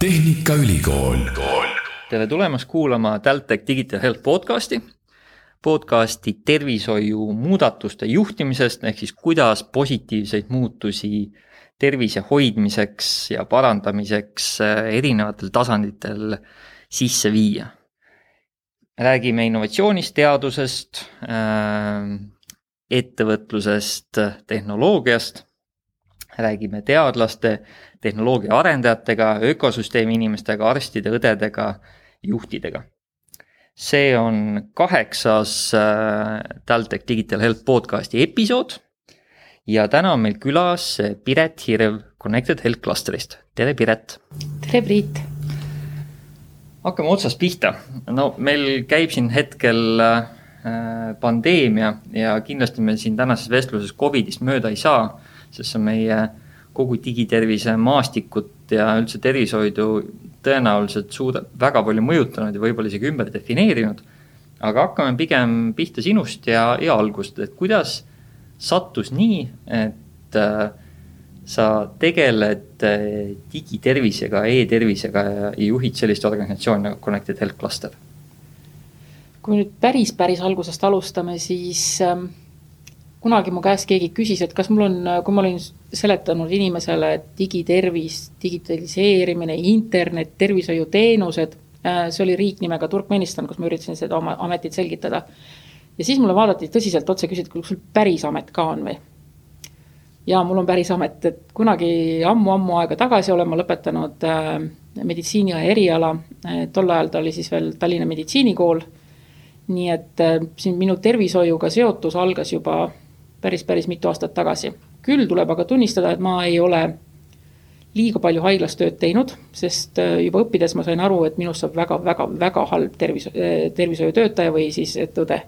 Tehnikaülikool. tere tulemast kuulama TalTech Digital Health podcasti. podcasti tervishoiu muudatuste juhtimisest ehk siis kuidas positiivseid muutusi tervise hoidmiseks ja parandamiseks erinevatel tasanditel sisse viia. räägime innovatsioonist, teadusest, ettevõtlusest, tehnoloogiast räägime teadlaste, tehnoloogia arendajatega, ökosüsteemi inimestega, arstide, õdedega, juhtidega. see on kaheksas äh, TalTech Digital Health podcasti episood ja täna on meil külas Piret Hirev Connected Health Clusterist. tere, Piret! tere, Priit! hakkame otsast pihta. no meil käib siin hetkel äh, pandeemia ja kindlasti me siin tänases vestluses Covidist mööda ei saa sest see on meie kogu digitervise maastikut ja üldse tervishoidu tõenäoliselt suuda-, väga palju mõjutanud ja võib-olla isegi ümber defineerinud. aga hakkame pigem pihta sinust ja, ja algust, et kuidas sattus nii, et äh, sa tegeled äh, digitervisega e, e-tervisega ja juhid sellist organisatsiooni nagu Connected Health Cluster? kui nüüd päris, päris algusest alustame, siis ähm kunagi mu käest keegi küsis, et kas mul on, kui ma olin seletanud inimesele, et digitervis, digitaliseerimine, internet, tervishoiuteenused, äh, see oli riik nimega Turkmenistan, kus ma üritasin seda oma ametit selgitada. ja siis mulle vaadati tõsiselt otsa, küsiti, kas sul päris amet ka on või? ja mul on päris amet, et kunagi ammu-ammu aega tagasi olen ma lõpetanud äh, meditsiiniõe eriala, äh, tol ajal ta oli siis veel Tallinna meditsiinikool, nii et siin minu tervishoiuga seotus algas juba päris, päris mitu aastat tagasi. küll tuleb aga tunnistada, et ma ei ole liiga palju haiglas tööd teinud, sest äh, juba õppides ma sain aru, et minust saab väga-väga-väga halb tervis, äh, tervishoiutöötaja või siis õde.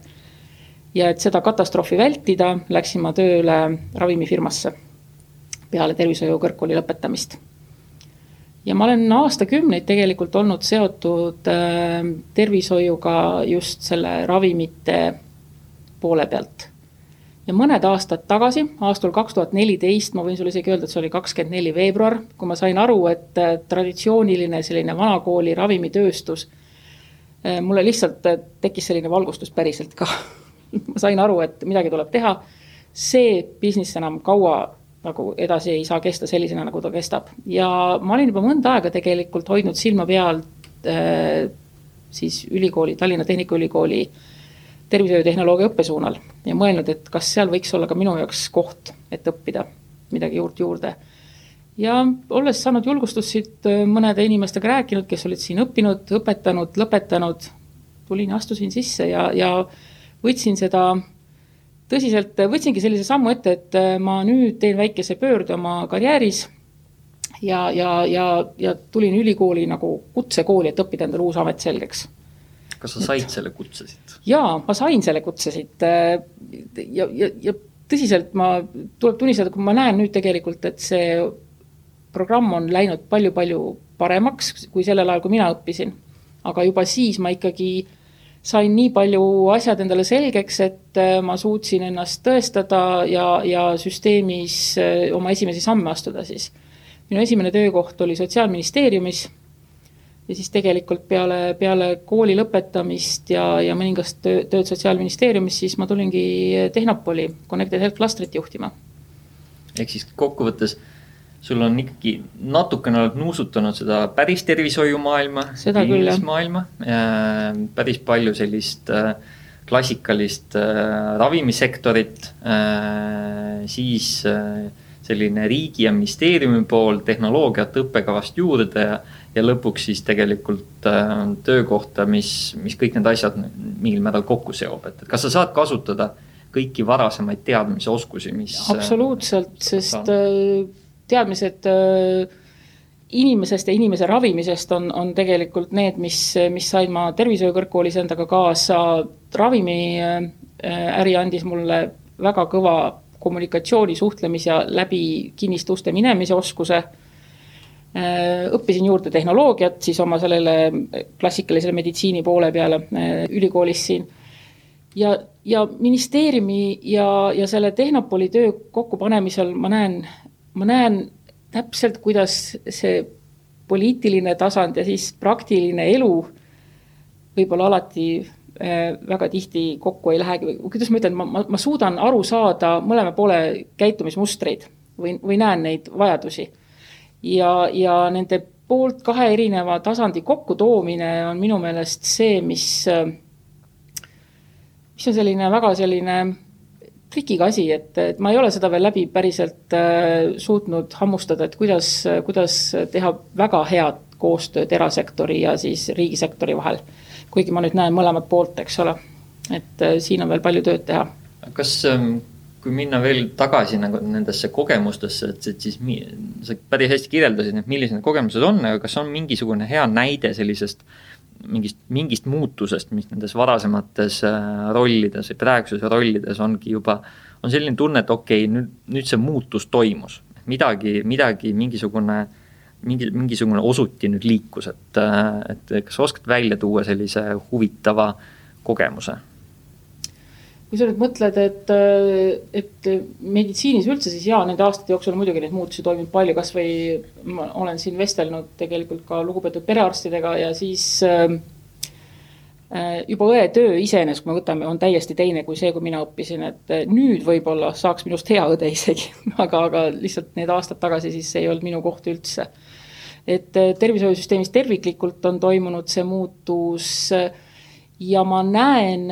ja et seda katastroofi vältida, läksin ma tööle ravimifirmasse peale tervishoiu kõrgkooli lõpetamist. ja ma olen aastakümneid tegelikult olnud seotud äh, tervishoiuga just selle ravimite poole pealt ja mõned aastad tagasi, aastal kaks tuhat neliteist, ma võin sulle isegi öelda, et see oli kakskümmend neli veebruar, kui ma sain aru, et äh, traditsiooniline selline vanakooli ravimitööstus, äh, mulle lihtsalt äh, tekkis selline valgustus päriselt ka ma sain aru, et midagi tuleb teha, see business enam kaua nagu edasi ei saa kesta sellisena, nagu ta kestab. ja ma olin juba mõnda aega tegelikult hoidnud silma peal äh, siis ülikooli, Tallinna Tehnikaülikooli äh, tervishoiutehnoloogia õppesuunal ja mõelnud, et kas seal võiks olla ka minu jaoks koht, et õppida midagi juurt juurde. ja olles saanud äh, mõnede inimestega rääkinud, kes olid siin õppinud, õpetanud, lõpetanud, tulin, astusin sisse ja, ja võtsin seda tõsiselt, võtsingi sellise sammu ette, et ma nüüd teen väikese pöörde oma karjääris ja, ja, ja, ja tulin ülikooli nagu kutsekooli, et õppida endale uus amet selgeks kas sa said selle kutse siit? jaa, ma sain selle kutse siit ja, ja, ja tõsiselt ma, tuleb tunnistada, kui ma näen nüüd tegelikult, et see programm on läinud palju-palju paremaks kui sellel ajal, kui mina õppisin. aga juba siis ma ikkagi sain nii palju asjad endale selgeks, et äh, ma suutsin ennast tõestada ja, ja süsteemis äh, oma esimesi samme astuda siis. minu esimene töökoht oli Sotsiaalministeeriumis ja siis tegelikult peale, peale kooli lõpetamist ja, ja mõningast töö, tööd Sotsiaalministeeriumis, siis ma tulingi Tehnopoli Connected Health Clusterit juhtima. ehk siis kokkuvõttes sul on ikkagi natukene oled nuusutanud seda päris tervishoiumaailma, maailma, päris palju sellist äh, klassikalist äh, ravimisektorit, äh, siis selline riigi ja ministeeriumi pool tehnoloogiat õppekavast juurde ja ja lõpuks siis tegelikult äh, töökohta, mis, mis kõik need asjad mingil määral kokku seob, et kas sa saad kasutada kõiki varasemaid teadmisi, oskusi, mis. Äh, absoluutselt, sest äh, teadmised inimesest ja inimese ravimisest on, on tegelikult need, mis, mis sain ma tervishoiu kõrgkoolis endaga kaasa. ravimiäri andis mulle väga kõva kommunikatsiooni, suhtlemis ja läbi kinniste uste minemise oskuse õppisin juurde tehnoloogiat siis oma sellele klassikalisele meditsiini poole peale äh, ülikoolis siin. ja, ja ministeeriumi ja, ja selle Tehnopoli töö kokkupanemisel ma näen, ma näen täpselt, kuidas see poliitiline tasand ja siis praktiline elu võib-olla alati äh, väga tihti kokku ei lähegi või kuidas ma ütlen, ma, ma, ma suudan aru saada mõlema poole käitumismustreid või, või näen neid vajadusi. Ja, ja nende poolt kahe erineva tasandi kokkutoomine on minu meelest see, mis, mis on selline väga selline trikiga asi, et, et ma ei ole seda veel läbi päriselt äh, suutnud hammustada, et kuidas, kuidas teha väga head koostööd erasektori ja siis riigisektori vahel. kuigi ma nüüd näen mõlemat poolt, eks ole, et äh, siin on veel palju tööd teha. kas ähm, kui minna veel tagasi nagu nendesse kogemustesse, et, et siis mi, sa päris hästi kirjeldasid, et millised need kogemused on, aga kas on mingisugune hea näide sellisest mingist, mingist muutusest, mis nendes varasemates äh, rollides või praeguses rollides ongi juba, on selline tunne, et okei okay,, nüüd, nüüd see muutus toimus. midagi, midagi, mingisugune, mingi, mingisugune osuti nüüd liikus, et, äh, et kas oskad välja tuua sellise huvitava kogemuse? Kui sa nüüd mõtled, et, et meditsiinis üldse, siis jaa, nende aastate jooksul muidugi neid muutusi toimub palju, kasvõi ma olen siin vestelnud tegelikult ka lugupeetud perearstidega ja siis äh, juba õe töö iseenesest, kui me võtame, on täiesti teine kui see, kui mina õppisin, et nüüd võib-olla saaks minust hea õde isegi aga, aga lihtsalt need aastad tagasi siis ei olnud minu koht üldse. et tervishoiusüsteemis terviklikult on toimunud see muutus ja ma näen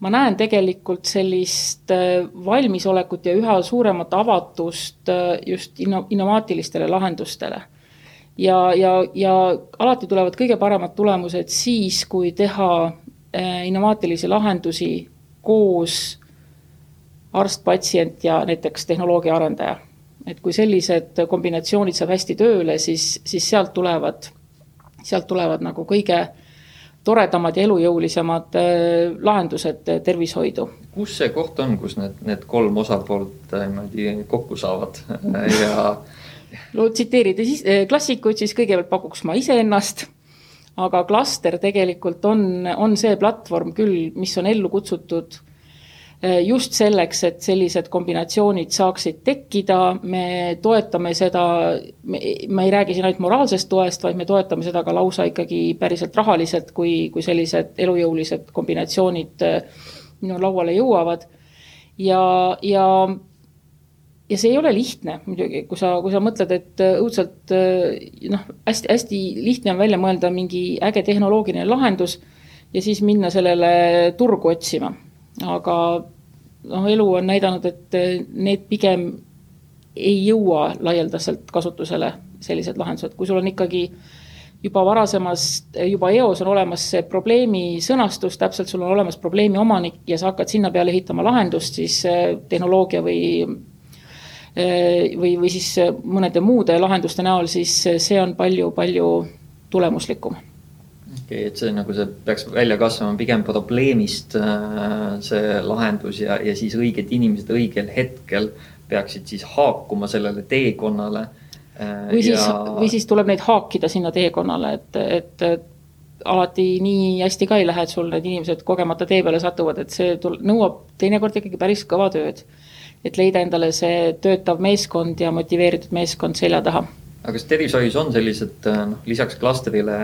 ma näen tegelikult sellist äh, valmisolekut ja üha suuremat avatust äh, just inno-, innovaatilistele lahendustele. ja, ja, ja alati tulevad kõige paremad tulemused siis, kui teha äh, innovaatilisi lahendusi koos arst, patsient ja näiteks tehnoloogia arendaja. et kui sellised kombinatsioonid saab hästi tööle, siis, siis sealt tulevad, sealt tulevad nagu kõige äh, toredamad ja elujõulisemad äh, lahendused äh, tervishoidu. kus see koht on, kus need, need kolm osapoolt äh, niimoodi kokku saavad ja no tsiteerida siis klassikuid, siis kõigepealt pakuks ma iseennast, aga klaster tegelikult on, on see platvorm küll, mis on ellu kutsutud just selleks, et sellised kombinatsioonid saaksid tekkida, me toetame seda, ma ei räägi siin ainult moraalsest toest, vaid me toetame seda ka lausa ikkagi päriselt rahaliselt, kui, kui sellised elujõulised kombinatsioonid äh, minu lauale jõuavad. ja, ja, ja see ei ole lihtne muidugi, kui sa, kui sa mõtled, et õudselt noh, hästi-hästi lihtne on välja mõelda mingi äge tehnoloogiline lahendus ja siis minna sellele turgu otsima aga noh, elu on näidanud, et eh, need pigem ei jõua laialdaselt kasutusele, sellised lahendused, kui sul on ikkagi juba varasemas, juba eos on olemas see probleemi sõnastus, täpselt sul on olemas probleemi omanik ja sa hakkad sinna peale ehitama lahendust, siis eh, tehnoloogia või eh, või, või siis mõnede muude lahenduste näol, siis see on palju-palju tulemuslikum et see nagu see peaks välja kasvama pigem probleemist äh, see lahendus ja, ja siis õiged inimesed õigel hetkel peaksid siis haakuma sellele teekonnale äh,. või siis ja..., või siis tuleb neid haakida sinna teekonnale, et, et, et alati nii hästi ka ei lähe, et sul need inimesed kogemata tee peale satuvad, et see tul-, nõuab teinekord ikkagi päris kõva tööd. et leida endale see töötav meeskond ja motiveeritud meeskond selja taha aga kas tervishoius on sellised noh, lisaks klastrile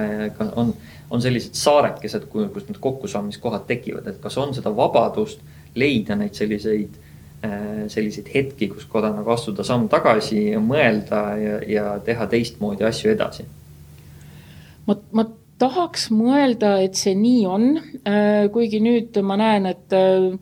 on on sellised saarekesed, kus need kokkusaamiskohad tekivad, et kas on seda vabadust leida neid selliseid, äh, selliseid hetki, kus korra nagu astuda samm tagasi ja mõelda ja, ja teha teistmoodi asju edasi? ma, ma tahaks mõelda, et see nii on, äh, kuigi nüüd ma näen, et äh,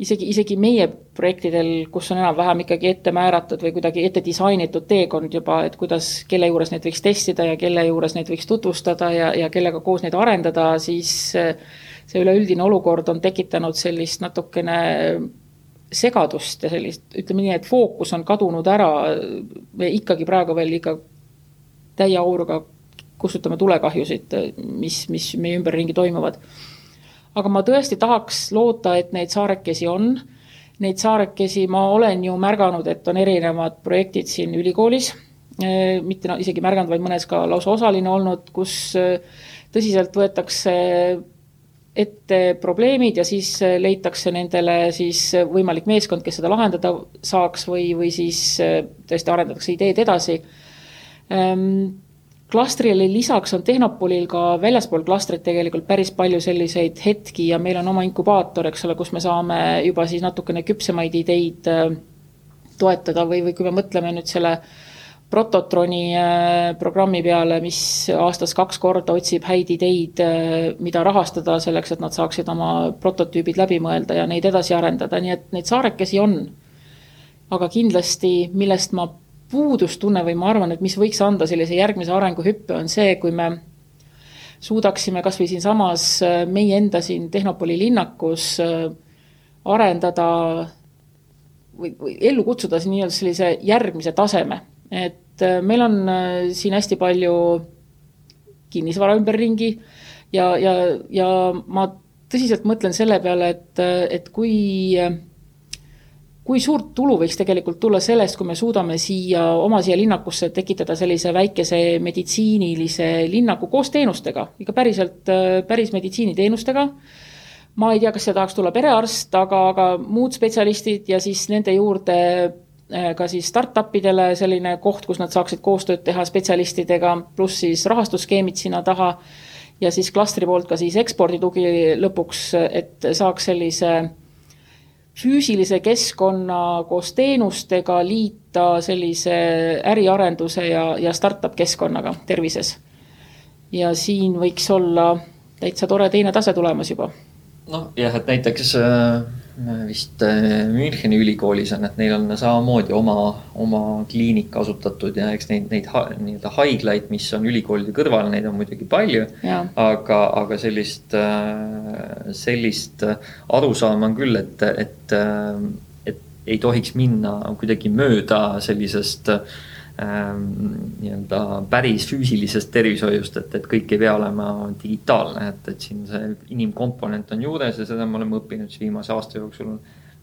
isegi, isegi meie projektidel, kus on enam-vähem ikkagi ette määratud või kuidagi ette disainitud teekond juba, et kuidas, kelle juures neid võiks testida ja kelle juures neid võiks tutvustada ja, ja kellega koos neid arendada, siis see üleüldine olukord on tekitanud sellist natukene segadust ja sellist, ütleme nii, et fookus on kadunud ära, me ikkagi praegu veel ikka täie auruga kustutame tulekahjusid, mis, mis meie ümberringi toimuvad aga ma tõesti tahaks loota, et neid saarekesi on. Neid saarekesi ma olen ju märganud, et on erinevad projektid siin ülikoolis, eh, mitte no, isegi märganud, vaid mõnes ka lausa osaline olnud, kus eh, tõsiselt võetakse ette probleemid ja siis eh, leitakse nendele siis võimalik meeskond, kes seda lahendada saaks või, või siis tõesti arendatakse ideed edasi. Klastrile lisaks on Tehnopolil ka väljaspool klastrit tegelikult päris palju selliseid hetki ja meil on oma inkubaator, eks ole, kus me saame juba siis natukene küpsemaid ideid äh, toetada või, või kui me mõtleme nüüd selle Prototroni äh, programmi peale, mis aastas kaks korda otsib häid ideid, äh, mida rahastada selleks, et nad saaksid oma prototüübid läbi mõelda ja neid edasi arendada, nii et neid saarekesi on. aga kindlasti, millest ma puudust tunnen või ma arvan, et mis võiks anda sellise järgmise arenguhüppe, on see, kui me suudaksime kas või siinsamas äh, meie enda siin Tehnopoli linnakus arendada või, või ellu kutsuda nii-öelda sellise järgmise taseme, et äh, meil on äh, siin hästi palju kinnisvara ümberringi ja, ja, ja ma tõsiselt mõtlen selle peale, et, et kui, kui suurt tulu võiks tegelikult tulla sellest, kui me suudame siia, oma siia linnakusse tekitada sellise väikese meditsiinilise linnaku koos teenustega, ikka päriselt, äh, päris meditsiiniteenustega ma ei tea, kas see tahaks tulla perearst, aga, aga muud spetsialistid ja siis nende juurde äh, ka siis startup idele selline koht, kus nad saaksid koostööd teha spetsialistidega, pluss siis rahastusskeemid sinna taha. ja siis klastri poolt ka siis eksporditugi lõpuks, et saaks sellise füüsilise keskkonna koos teenustega liita sellise äriarenduse ja, ja startup keskkonnaga tervises. ja siin võiks olla täitsa tore teine tase tulemas juba noh, jah, et näiteks äh, vist äh, Müncheni ülikoolis on, et neil on samamoodi oma, oma kliinik asutatud ja eks neid, neid nii-öelda haiglaid, mis on ülikoolide kõrval, neid on muidugi palju. aga, aga sellist, äh, sellist arusaama on küll, et, et, et ei tohiks minna kuidagi mööda sellisest äh, nii-öelda päris füüsilisest tervishoiust, et, et kõik ei pea olema digitaalne, et, et siin see inimkomponent on juures ja seda me oleme õppinud siis viimase aasta jooksul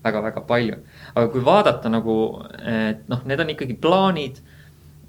väga-väga palju. aga kui vaadata nagu, et noh, need on ikkagi plaanid.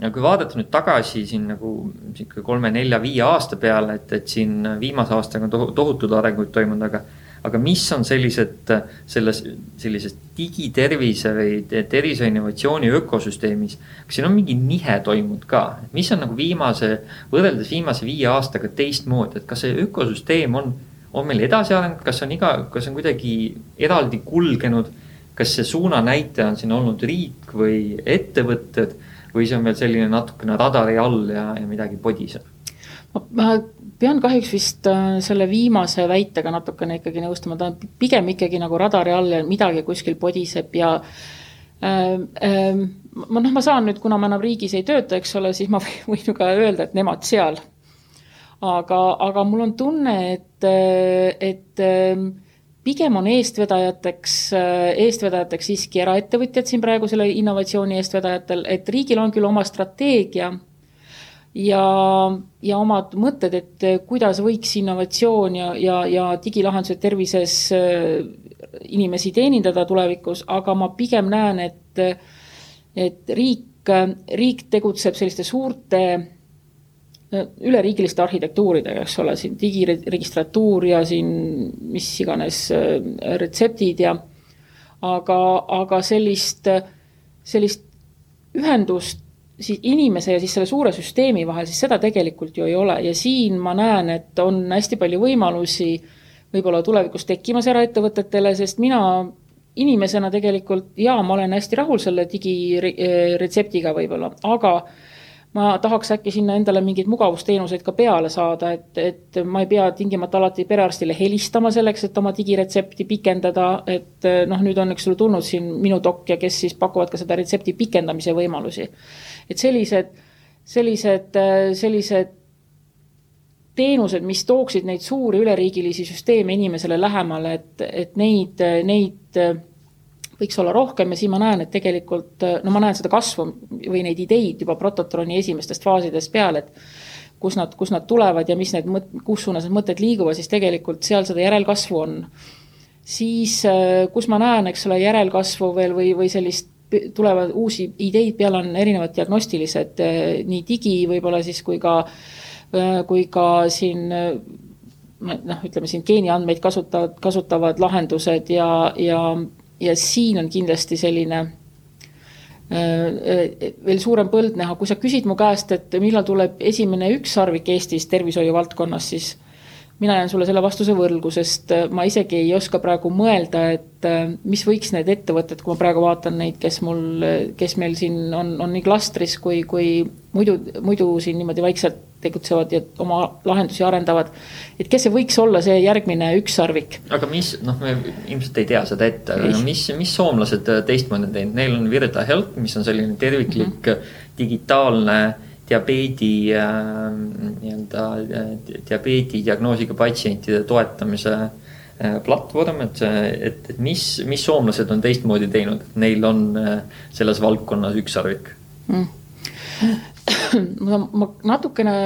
ja kui vaadata nüüd tagasi siin nagu sihuke kolme-nelja-viie aasta peale, et, et siin viimase aastaga on tohutud arenguid toimunud, aga aga mis on sellised, selles, sellises digitervise või tervise innovatsiooni ökosüsteemis, kas siin on mingi nihe toimunud ka, mis on nagu viimase, võrreldes viimase viie aastaga teistmoodi, et kas see ökosüsteem on, on meil edasi arenenud, kas on iga, kas on kuidagi eraldi kulgenud? kas see suunanäitaja on siin olnud riik või ettevõtted või see on veel selline natukene radari all ja, ja midagi podiseb? ma pean kahjuks vist äh, selle viimase väitega natukene ikkagi nõustuma, ta on pigem ikkagi nagu radari all ja midagi kuskil podiseb ja äh, äh, ma noh, ma saan nüüd, kuna ma enam riigis ei tööta, eks ole, siis ma võin ju ka öelda, et nemad seal. aga, aga mul on tunne, et, et pigem on eestvedajateks, eestvedajateks siiski eraettevõtjad siin praegu selle innovatsiooni eestvedajatel, et riigil on küll oma strateegia ja, ja omad mõtted, et kuidas võiks innovatsioon ja, ja, ja digilahendused tervises äh, inimesi teenindada tulevikus, aga ma pigem näen, et, et riik, riik tegutseb selliste suurte äh, üleriigiliste arhitektuuridega, eks ole, siin digiregistratuur ja siin mis iganes äh, retseptid ja aga, aga sellist, sellist ühendust siis inimese ja siis selle suure süsteemi vahel, siis seda tegelikult ju ei ole. Ja siin ma näen, et on hästi palju võimalusi võib-olla tulevikus tekkimas eraettevõtetele, sest mina inimesena tegelikult jaa, ma olen hästi rahul selle digiretseptiga võib-olla, aga ma tahaks äkki sinna endale mingeid mugavusteenuseid ka peale saada, et, et ma ei pea tingimata alati perearstile helistama selleks, et oma digiretsepti pikendada, et noh, nüüd on, eks ole, tulnud siin minu dokk ja kes siis pakuvad ka seda retsepti pikendamise võimalusi. Et sellised, sellised, sellised teenused, mis tooksid neid suuri üleriigilisi süsteeme inimesele lähemale, et, et neid, neid võiks olla rohkem ja siin ma näen, et tegelikult no ma näen seda kasvu või neid ideid juba Prototroni esimestest faasidest peale, et kus nad, kus nad tulevad ja mis need mõt-, kus suunas need mõtted liiguvad, siis tegelikult seal seda järelkasvu on. siis kus ma näen, eks ole, järelkasvu veel või, või sellist tulevad uusi ideid, peale on erinevad diagnostilised eh, nii digi võib-olla siis kui ka, eh, kui ka siin noh, ütleme siin geeniandmeid kasutavad, kasutavad lahendused ja, ja, ja siin on kindlasti selline veel suurem põld näha, kui sa küsid mu käest, et millal tuleb esimene ükssarvik Eestis tervishoiu valdkonnas, siis mina jään sulle selle vastuse võlgu, sest äh, ma isegi ei oska praegu mõelda, et äh, mis võiks need ettevõtted, kui ma praegu vaatan neid, kes mul, kes meil siin on, on nii klastris kui, kui muidu, muidu siin niimoodi vaikselt tegutsevad ja oma lahendusi arendavad. et kes see võiks olla see järgmine ükssarvik? aga mis, noh, me ilmselt ei tea seda ette, aga mis, mis soomlased teistmoodi on teinud, neil on Virta Health, mis on selline terviklik mm -hmm. digitaalne diabeedi äh, nii-öelda äh, diabeedi diagnoosiga patsientide toetamise äh, platvorm, et et, et mis, mis soomlased on teistmoodi teinud, et neil on selles valdkonnas ükssarvik mm.? ma, ma natukene,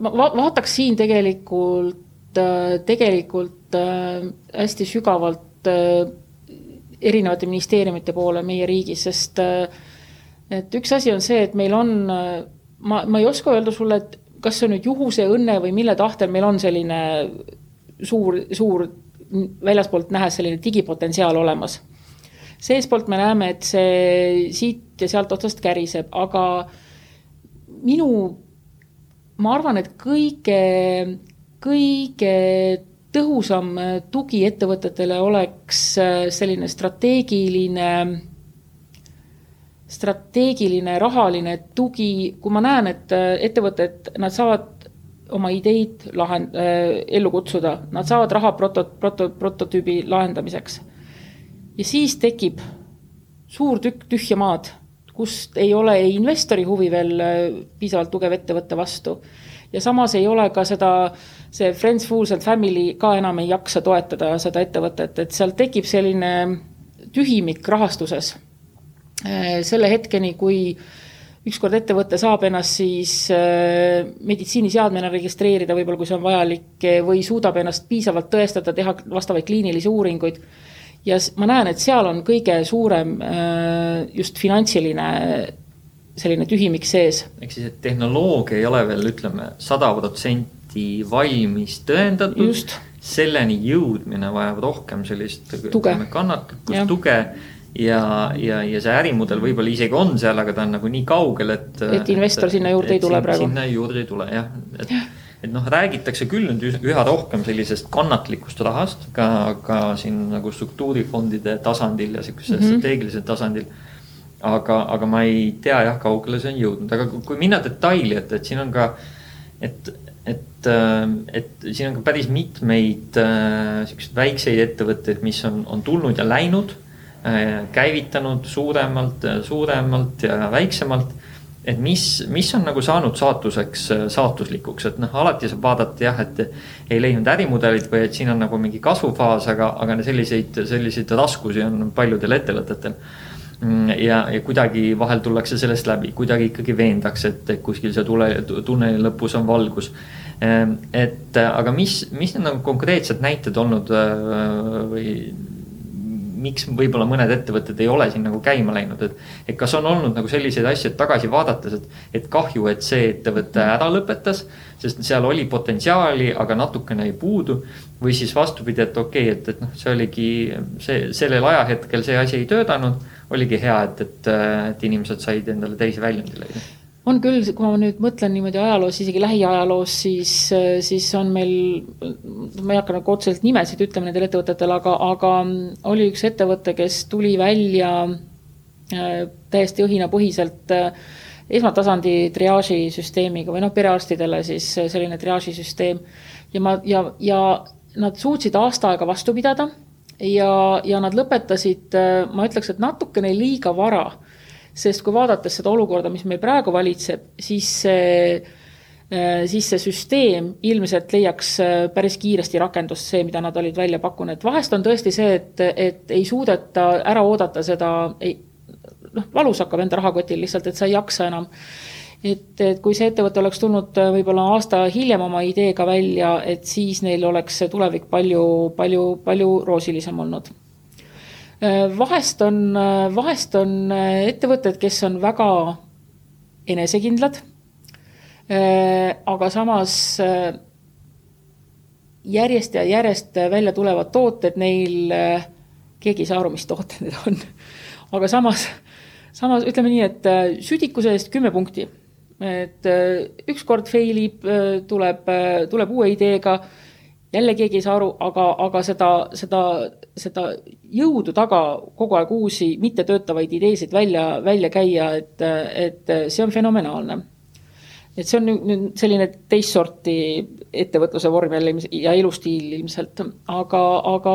ma vaataks siin tegelikult, tegelikult hästi sügavalt erinevate ministeeriumite poole meie riigis, sest äh, et üks asi on see, et meil on, ma, ma ei oska öelda sulle, et kas see on nüüd juhuse, õnne või mille tahtel meil on selline suur, suur väljaspoolt nähes selline digipotentsiaal olemas. seestpoolt me näeme, et see siit ja sealt otsast käriseb, aga minu, ma arvan, et kõige, kõige tõhusam tugi ettevõtetele oleks selline strateegiline strateegiline rahaline tugi, kui ma näen, et äh, ettevõtted, nad saavad oma ideid lahend- äh,, ellu kutsuda, nad saavad raha proto-, proto-, prototüübi lahendamiseks. ja siis tekib suur tükk tühja maad, kust ei ole ei investori huvi veel äh, piisavalt tugev ettevõtte vastu ja samas ei ole ka seda, see Friends, Fools and Family ka enam ei jaksa toetada seda ettevõtet, et seal tekib selline tühimik rahastuses selle hetkeni, kui ükskord ettevõte saab ennast siis äh, meditsiiniseadmena registreerida, võib-olla kui see on vajalik, äh, või suudab ennast piisavalt tõestada, teha vastavaid kliinilisi uuringuid. ja ma näen, et seal on kõige suurem just finantsiline selline tühimik sees. ehk siis, et tehnoloogia ei ole veel, ütleme, sada protsenti valmis tõendatud. selleni jõudmine vajab rohkem sellist kannatlikkust, tuge ja, ja, ja see ärimudel võib-olla isegi on seal, aga ta on nagu nii kaugel, et. et investor et, sinna juurde ei tule praegu. sinna juurde ei tule jah, et, et noh, räägitakse küll nüüd üha rohkem sellisest kannatlikust rahast ka, ka siin nagu struktuurifondide tasandil ja sihukesel mm -hmm. strateegilisel tasandil. aga, aga ma ei tea jah, kaugele see on jõudnud, aga kui minna detaili, et, et siin on ka, et et, et siin on ka päris mitmeid äh, siukseid väikseid ettevõtteid, mis on, on tulnud ja läinud Äh, käivitanud suuremalt, äh, suuremalt ja väiksemalt. et mis, mis on nagu saanud saatuseks, äh, saatuslikuks, et noh, alati saab vaadata jah, et ei leidnud ärimudelit või et siin on nagu mingi kasvufaas, aga, aga selliseid, selliseid raskusi on paljudel ettevõtetel mm, ja, ja kuidagi vahel tullakse sellest läbi, kuidagi ikkagi veendakse, et kuskil see tule, tunneli lõpus on valgus. Ähm, et aga mis, mis need nagu konkreetsed näited olnud või miks võib-olla mõned ettevõtted ei ole siin nagu käima läinud, et. et kas on olnud nagu selliseid asju, et tagasi vaadates, et, et kahju, et see ettevõte ära lõpetas. sest seal oli potentsiaali, aga natukene jäi puudu. või siis vastupidi, et okei okay,, et, et noh, see oligi see, sellel ajahetkel see asi ei töötanud. oligi hea, et, et, et inimesed said endale teisi väljundi leida on küll, kui ma nüüd mõtlen niimoodi ajaloos, isegi lähiajaloos, siis, siis on meil, ma ei hakka nagu otseselt nimesid ütlema nendel ettevõtetel, aga, aga oli üks ettevõte, kes tuli välja äh, täiesti õhinapõhiselt äh, esmatasandi triaažisüsteemiga või noh, perearstidele siis selline triaažisüsteem. ja ma, ja, ja nad suutsid aasta aega vastu pidada ja, ja nad lõpetasid, äh, ma ütleks, et natukene liiga vara sest kui vaadates seda olukorda, mis meil praegu valitseb, siis see äh, siis see süsteem ilmselt leiaks äh, päris kiiresti rakendust, see, mida nad olid välja pakkunud, vahest on tõesti see, et, et ei suudeta ära oodata seda, noh, valus hakkab enda rahakotil lihtsalt, et sa ei jaksa enam. et, et kui see ettevõte oleks tulnud äh, võib-olla aasta hiljem oma ideega välja, et siis neil oleks see tulevik palju, palju, palju roosilisem olnud vahest on, äh, vahest on äh, ettevõtted, kes on väga enesekindlad. aga samas järjest ja järjest välja tulevad tooted, neil, keegi ei saa aru, mis tooted need on. aga samas, samas ütleme nii, et äh, südikuse eest kümme punkti. et äh, ükskord fail ib, tuleb, tuleb uue ideega, jälle keegi ei saa aru, aga, aga seda, seda, seda jõudu taga kogu aeg uusi mittetöötavaid ideesid välja, välja käia, et, et see on fenomenaalne. Et see on nüüd selline teist sorti ettevõtluse vorm jälle ja elustiil ilmselt, aga, aga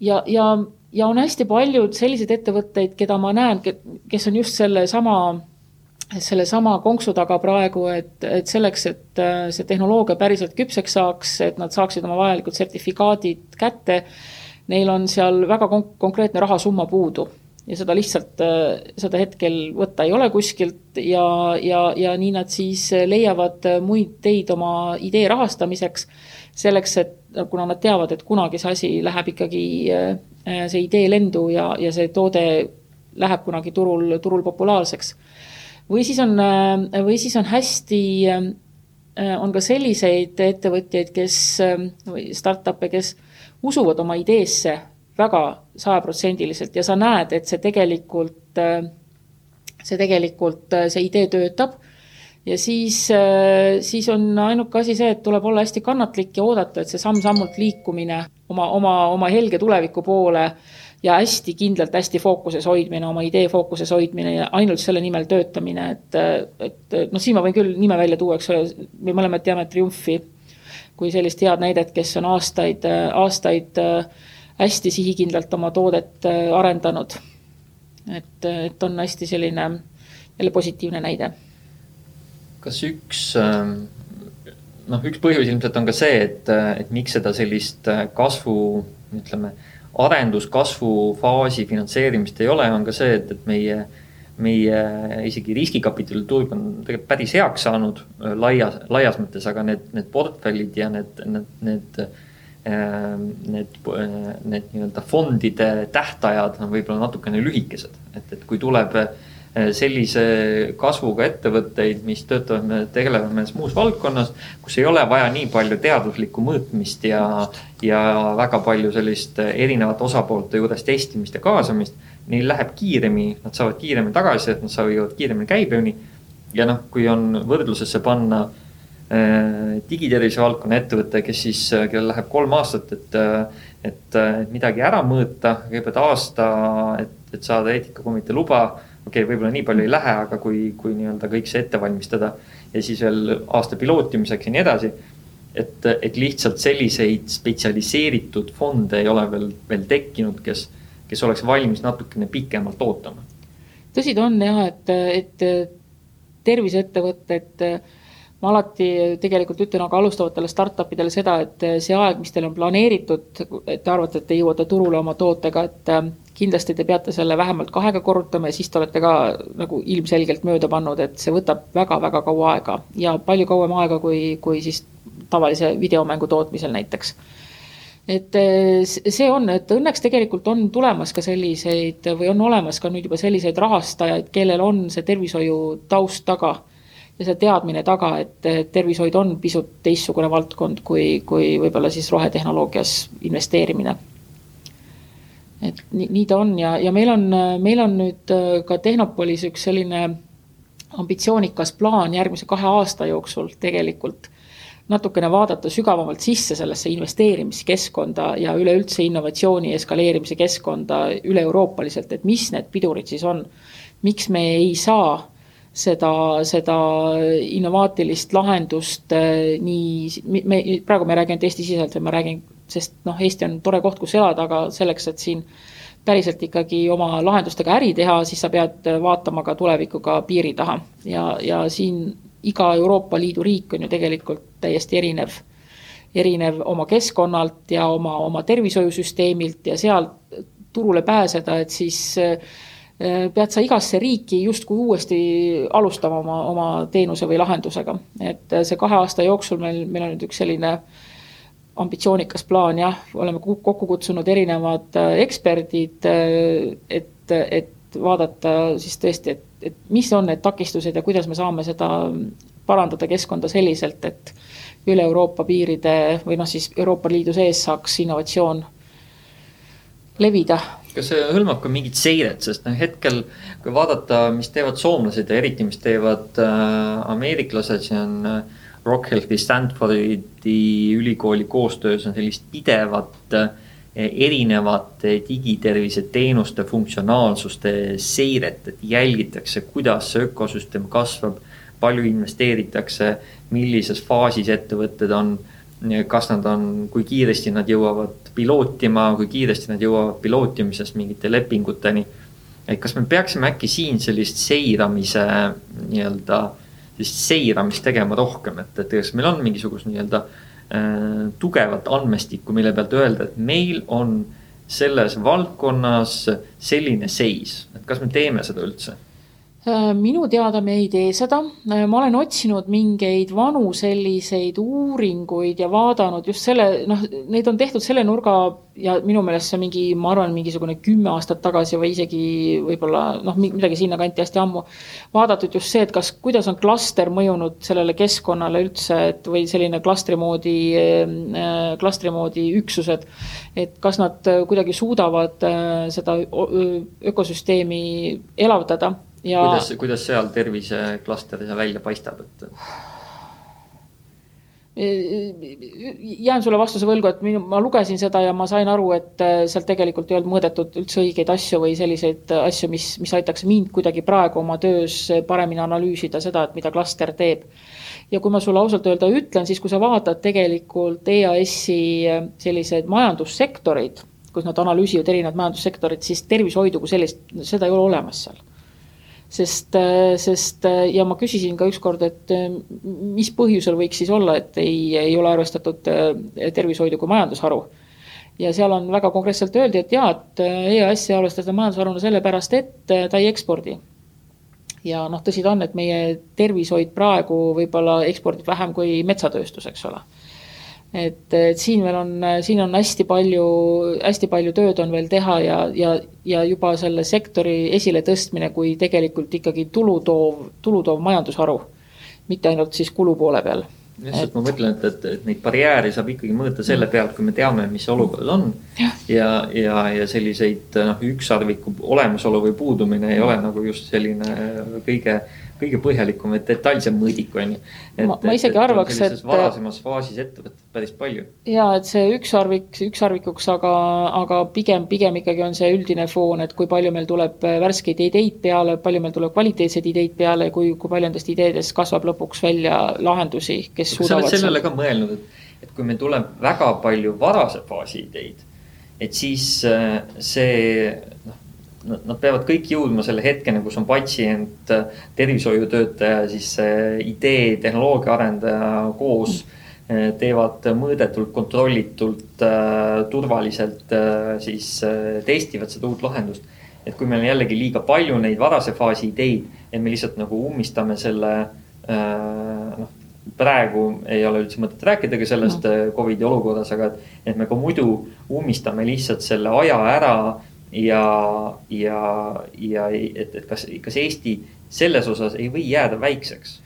ja, ja, ja on hästi palju selliseid ettevõtteid, keda ma näen, kes on just sellesama, sellesama konksu taga praegu, et, et selleks, et äh, see tehnoloogia päriselt küpseks saaks, et nad saaksid oma vajalikud sertifikaadid kätte, neil on seal väga konk-, konkreetne rahasumma puudu ja seda lihtsalt, äh, seda hetkel võtta ei ole kuskilt ja, ja, ja nii nad siis leiavad muid teid oma idee rahastamiseks, selleks, et kuna nad teavad, et kunagi see asi läheb ikkagi, äh, see idee lendu ja, ja see toode läheb kunagi turul, turul populaarseks. Või siis on, äh, või siis on hästi, on ka selliseid ettevõtjaid, kes, või startup'e, kes usuvad oma ideesse väga sajaprotsendiliselt ja sa näed, et see tegelikult, see tegelikult, see idee töötab. ja siis, siis on ainuke asi see, et tuleb olla hästi kannatlik ja oodata, et see samm-sammult liikumine oma, oma, oma helge tuleviku poole ja hästi kindlalt, hästi fookuses hoidmine, oma idee fookuses hoidmine ja ainult selle nimel töötamine, et, et noh, siin ma võin küll nime välja tuua, eks ole, me mõlemad teame Triumfi kui sellist head näidet, kes on aastaid, aastaid äh, hästi sihikindlalt oma toodet äh, arendanud. et, et on hästi selline jälle positiivne näide. kas üks ähm, noh, üks põhjus ilmselt on ka see, et, et miks seda sellist äh, kasvu, ütleme, arenduskasvu faasi finantseerimist ei ole, on ka see, et, et meie, meie isegi riskikapitali turg on tegelikult päris heaks saanud äh, laias, laias mõttes, aga need, need portfellid ja need, need, need Ehm, need, need nii-öelda fondide tähtajad on võib-olla natukene lühikesed, et, et kui tuleb eh, sellise kasvuga ettevõtteid, mis töötavad, tegelevad mõnes muus valdkonnas, kus ei ole vaja nii palju teaduslikku mõõtmist ja, ja väga palju sellist erinevate osapoolte juures testimist ja kaasamist. Neil läheb kiiremini, nad saavad kiiremini tagasisidet, nad saavad kiiremini käibeni. ja noh, kui on võrdlusesse panna Äh, digitervise valdkonna ettevõte, kes siis, äh, kellel läheb kolm aastat, et, äh, et, et midagi ära mõõta, kõigepealt aasta, et, et saada eetikakomitee luba. Okei okay,, võib-olla nii palju ei lähe, aga kui, kui nii-öelda kõik see ette valmistada ja siis veel aasta pilootimiseks ja nii edasi. et, et lihtsalt selliseid spetsialiseeritud fonde ei ole veel, veel tekkinud, kes, kes oleks valmis natukene pikemalt ootama. tõsi ta on jah, et, et terviseettevõtted et ma alati tegelikult ütlen aga alustavatele startup idele seda, et see aeg, mis teil on planeeritud, et te arvate, et te jõuate turule oma tootega, et kindlasti te peate selle vähemalt kahega korrutama ja siis te olete ka nagu ilmselgelt mööda pannud, et see võtab väga-väga kaua aega ja palju kauem aega, kui, kui siis tavalise videomängu tootmisel näiteks et äh, see on, et õnneks tegelikult on tulemas ka selliseid või on olemas ka nüüd juba selliseid rahastajaid, kellel on see tervishoiu taust taga ja see teadmine taga, et tervishoid on pisut teistsugune valdkond kui, kui võib-olla siis rohetehnoloogias investeerimine. Et nii, nii ta on ja, ja meil on, meil on nüüd äh, ka Tehnopolis üks selline ambitsioonikas plaan järgmise kahe aasta jooksul tegelikult natukene vaadata sügavamalt sisse sellesse investeerimiskeskkonda ja üleüldse innovatsiooni eskaleerimise keskkonda üle-euroopaliselt, et mis need pidurid siis on. miks me ei saa seda, seda innovaatilist lahendust äh, nii, me, praegu me ei räägi ainult Eesti-siseselt, vaid ma räägin, sest noh, Eesti on tore koht, kus elada, aga selleks, et siin päriselt ikkagi oma lahendustega äri teha, siis sa pead vaatama ka tulevikuga piiri taha. ja, ja siin iga Euroopa Liidu riik on ju tegelikult täiesti erinev, erinev oma keskkonnalt ja oma, oma tervishoiusüsteemilt ja sealt turule pääseda, et siis äh, Äh, pead sa igasse riiki justkui uuesti alustama oma, oma teenuse või lahendusega. et äh, see kahe aasta jooksul meil, meil on nüüd üks selline ambitsioonikas plaan jah, oleme kokku kutsunud erinevad äh, eksperdid, et, et vaadata siis tõesti, et, et mis on need takistused ja kuidas me saame seda parandada keskkonda selliselt, et üle Euroopa piiride või noh, siis Euroopa Liidu sees saaks innovatsioon levida. Kas see hõlmab ka mingit seiret, sest noh, hetkel kui vaadata, mis teevad soomlased ja eriti, mis teevad äh, ameeriklased, see on äh, Rockhealthi Stanfordi ülikooli koostöös on sellist pidevat äh, erinevate digitervise teenuste funktsionaalsuste seiret, et jälgitakse, kuidas see ökosüsteem kasvab, palju investeeritakse, millises faasis ettevõtted on, kas nad on, kui kiiresti nad jõuavad pilootima, kui kiiresti nad jõuavad pilootimisest mingite lepinguteni. et kas me peaksime äkki siin sellist seiramise nii-öelda, sellist seiramist tegema rohkem, et, et kas meil on mingisugust nii-öelda äh, tugevat andmestikku, mille pealt öelda, et meil on selles valdkonnas selline seis, et kas me teeme seda üldse minu teada me ei tee seda, äh, ma olen otsinud mingeid vanu selliseid uuringuid ja vaadanud just selle, noh, neid on tehtud selle nurga ja minu meelest see mingi, ma arvan, mingisugune kümme aastat tagasi või isegi võib-olla noh, midagi sinnakanti hästi ammu. vaadatud just see, et kas, kuidas on klaster mõjunud sellele keskkonnale üldse, et või selline klastri moodi äh,, klastri moodi üksused. et kas nad kuidagi suudavad äh, seda ökosüsteemi elavdada ja. kuidas, kuidas seal terviseklaster välja paistab, et? jään sulle vastuse võlgu, et minu, ma lugesin seda ja ma sain aru, et äh, sealt tegelikult ei olnud mõõdetud üldse õigeid asju või selliseid asju, mis, mis aitaks mind kuidagi praegu oma töös paremini analüüsida seda, et mida klaster teeb. ja kui ma sulle ausalt öelda ütlen, siis kui sa vaatad tegelikult EAS-i äh, selliseid majandussektoreid, kus nad analüüsivad erinevad majandussektorid, siis tervishoidu kui sellist, seda ei ole olemas seal sest, äh, sest äh, ja ma küsisin ka ükskord, et äh, mis põhjusel võiks siis olla, et ei, ei ole arvestatud tervishoidu kui majandusharu. ja seal on väga konkreetselt öeldi, et jaa, et EAS-i arvestada majandusharuna sellepärast, et ta ei ekspordi. ja noh, tõsi ta on, et meie tervishoid praegu võib-olla ekspordib vähem kui metsatööstus, eks ole et, et siin veel on, siin on hästi palju, hästi palju tööd on veel teha ja, ja, ja juba selle sektori esiletõstmine kui tegelikult ikkagi tulutoov, tulutoov majandusharu, mitte ainult siis kulu poole peal. Lihtsalt et... ma mõtlen, et, et, et neid barjääre saab ikkagi mõõta selle pealt, kui me teame, mis olukord on. ja, ja, ja, ja selliseid noh, ükssarviku olemasolu või puudumine ei ole nagu just selline kõige kõige põhjalikum ja detailsem mõõdik, on ju. ma, ma isegi et, arvaks, et. varasemas faasis ettevõtted päris palju. ja et see ükssarvik, ükssarvikuks, aga, aga pigem, pigem ikkagi on see üldine foon, et kui palju meil tuleb värskeid ideid peale, palju meil tuleb kvaliteetseid ideid peale, kui, kui palju nendest ideedest kasvab lõpuks välja lahendusi, kes kas suudavad. sellele ka mõelnud, et, et kui meil tuleb väga palju varase faasi ideid, et siis äh, see noh nad peavad kõik jõudma selle hetkeni, kus on patsient, tervishoiutöötaja, siis idee, tehnoloogia arendaja koos eh, teevad mõõdetult, kontrollitult, turvaliselt siis testivad seda uut lahendust. et kui meil on jällegi liiga palju neid varase faasi ideid, et me lihtsalt nagu ummistame selle noh, praegu ei ole üldse mõtet rääkidagi sellest no. Covidi olukorras, aga et, et me ka muidu ummistame lihtsalt selle aja ära ja, ja, ja et, et kas, kas Eesti selles osas ei või jääda väikseks?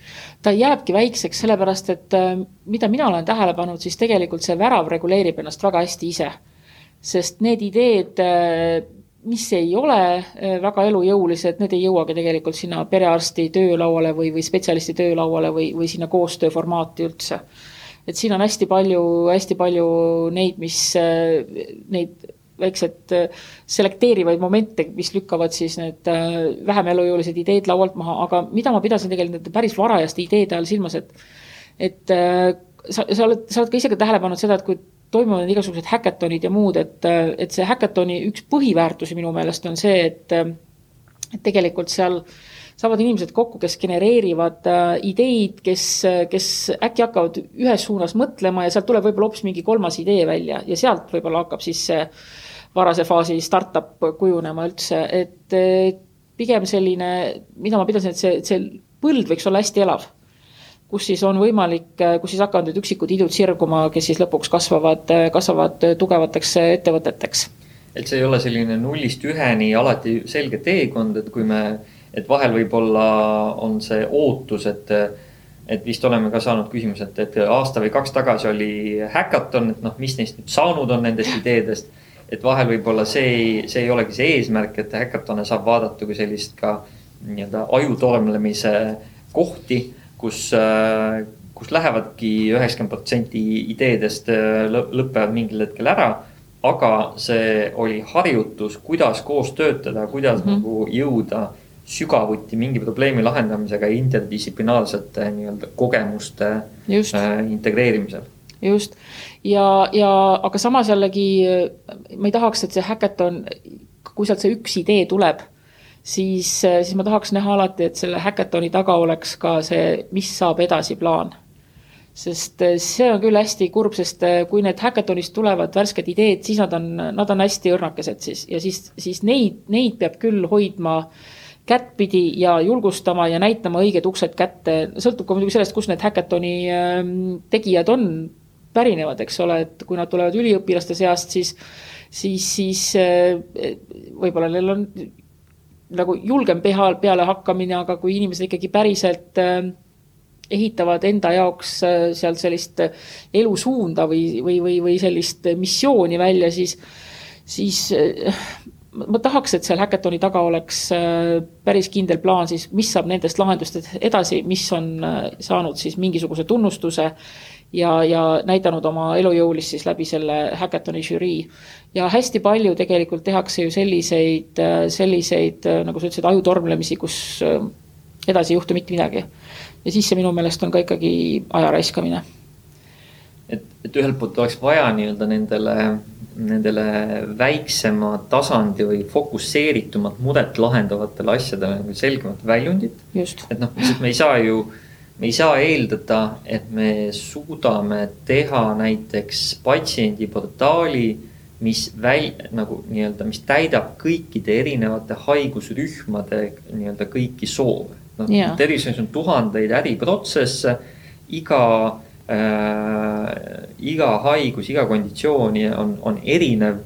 ta jääbki väikseks, sellepärast et äh, mida mina olen tähele pannud, siis tegelikult see värav reguleerib ennast väga hästi ise. sest need ideed, äh, mis ei ole äh, väga elujõulised, need ei jõuagi tegelikult sinna perearsti töölauale või, või spetsialisti töölauale või, või sinna koostööformaati üldse. et siin on hästi palju, hästi palju neid, mis neid väiksed äh, selekteerivaid momente, mis lükkavad siis need äh, vähem elujõulised ideed laualt maha, aga mida ma pidasin tegelikult nende päris varajaste ideede all silmas, et et äh, sa, sa oled, sa oled ka ise ka tähele pannud seda, et kui toimuvad igasugused häkatonid ja muud, et, et see häkatoni üks põhiväärtusi minu meelest on see, et et tegelikult seal saavad inimesed kokku, kes genereerivad ideid, kes, kes äkki hakkavad ühes suunas mõtlema ja sealt tuleb võib-olla hoopis mingi kolmas idee välja ja sealt võib-olla hakkab siis see varase faasi startup kujunema üldse, et pigem selline, mida ma pidasin, et see, see põld võiks olla hästi elav. kus siis on võimalik, kus siis hakkavad need üksikud idud sirguma, kes siis lõpuks kasvavad, kasvavad tugevateks ettevõteteks. et see ei ole selline nullist üheni alati selge teekond, et kui me, et vahel võib-olla on see ootus, et et vist oleme ka saanud küsimuse, et, et aasta või kaks tagasi oli häkaton, et noh, mis neist nüüd saanud on nendest ideedest et vahel võib-olla see ei, see ei olegi see eesmärk, et häkatone saab vaadata kui sellist ka nii-öelda ajutormlemise kohti, kus, kus lähevadki üheksakümmend protsenti ideedest lõpevad mingil hetkel ära aga see oli harjutus, kuidas koos töötada, kuidas mm -hmm. nagu jõuda sügavuti mingi probleemi lahendamisega interdistsiplinaarsete nii-öelda kogemuste Just. äh, integreerimisel. Just. Ja, ja aga samas jällegi ma ei tahaks, et see häkaton, kui sealt see üks idee tuleb, siis, siis ma tahaks näha alati, et selle häkatoni taga oleks ka see, mis saab edasi plaan. Sest eh, see on küll hästi kurb, sest eh, kui need häkatonist tulevad värsked ideed, siis nad on, nad on hästi õrnakesed siis. Ja siis, siis neid, neid peab küll hoidma kättpidi ja julgustama ja näitama õiged uksed kätte, sõltub ka muidugi sellest, kus need häkatoni ehm, tegijad on, pärinevad, eks ole, et kui nad tulevad üliõpilaste seast, siis, siis, siis eh, võib-olla neil on nagu julgem peha, peale hakkamine, aga kui inimesed ikkagi päriselt äh, ehitavad enda jaoks äh, seal sellist elusuunda või, või, või, või sellist missiooni välja, siis, siis ma tahaks, et seal Hackathoni taga oleks päris kindel plaan siis, mis saab nendest lahendustest edasi, mis on saanud siis mingisuguse tunnustuse ja, ja näidanud oma elujõulist siis läbi selle Hackathoni žürii. ja hästi palju tegelikult tehakse ju selliseid, selliseid, nagu sa ütlesid, ajutormlemisi, kus edasi ei juhtu mitte midagi ja siis see minu meelest on ka ikkagi aja raiskamine. et, et ühelt poolt oleks vaja nii-öelda nendele, nendele väiksema tasandi või fokusseeritumat muret lahendavatele asjadele nagu selgemat väljundit. et noh, me ei saa ju, me ei saa eeldada, et me suudame teha näiteks patsiendiportaali mis väl-, nagu nii-öelda, mis täidab kõikide erinevate haigusrühmade nii-öelda kõiki soove noh yeah., tervishoius on tuhandeid äriprotsesse, iga äh,, iga haigus, iga konditsioon on, on erinev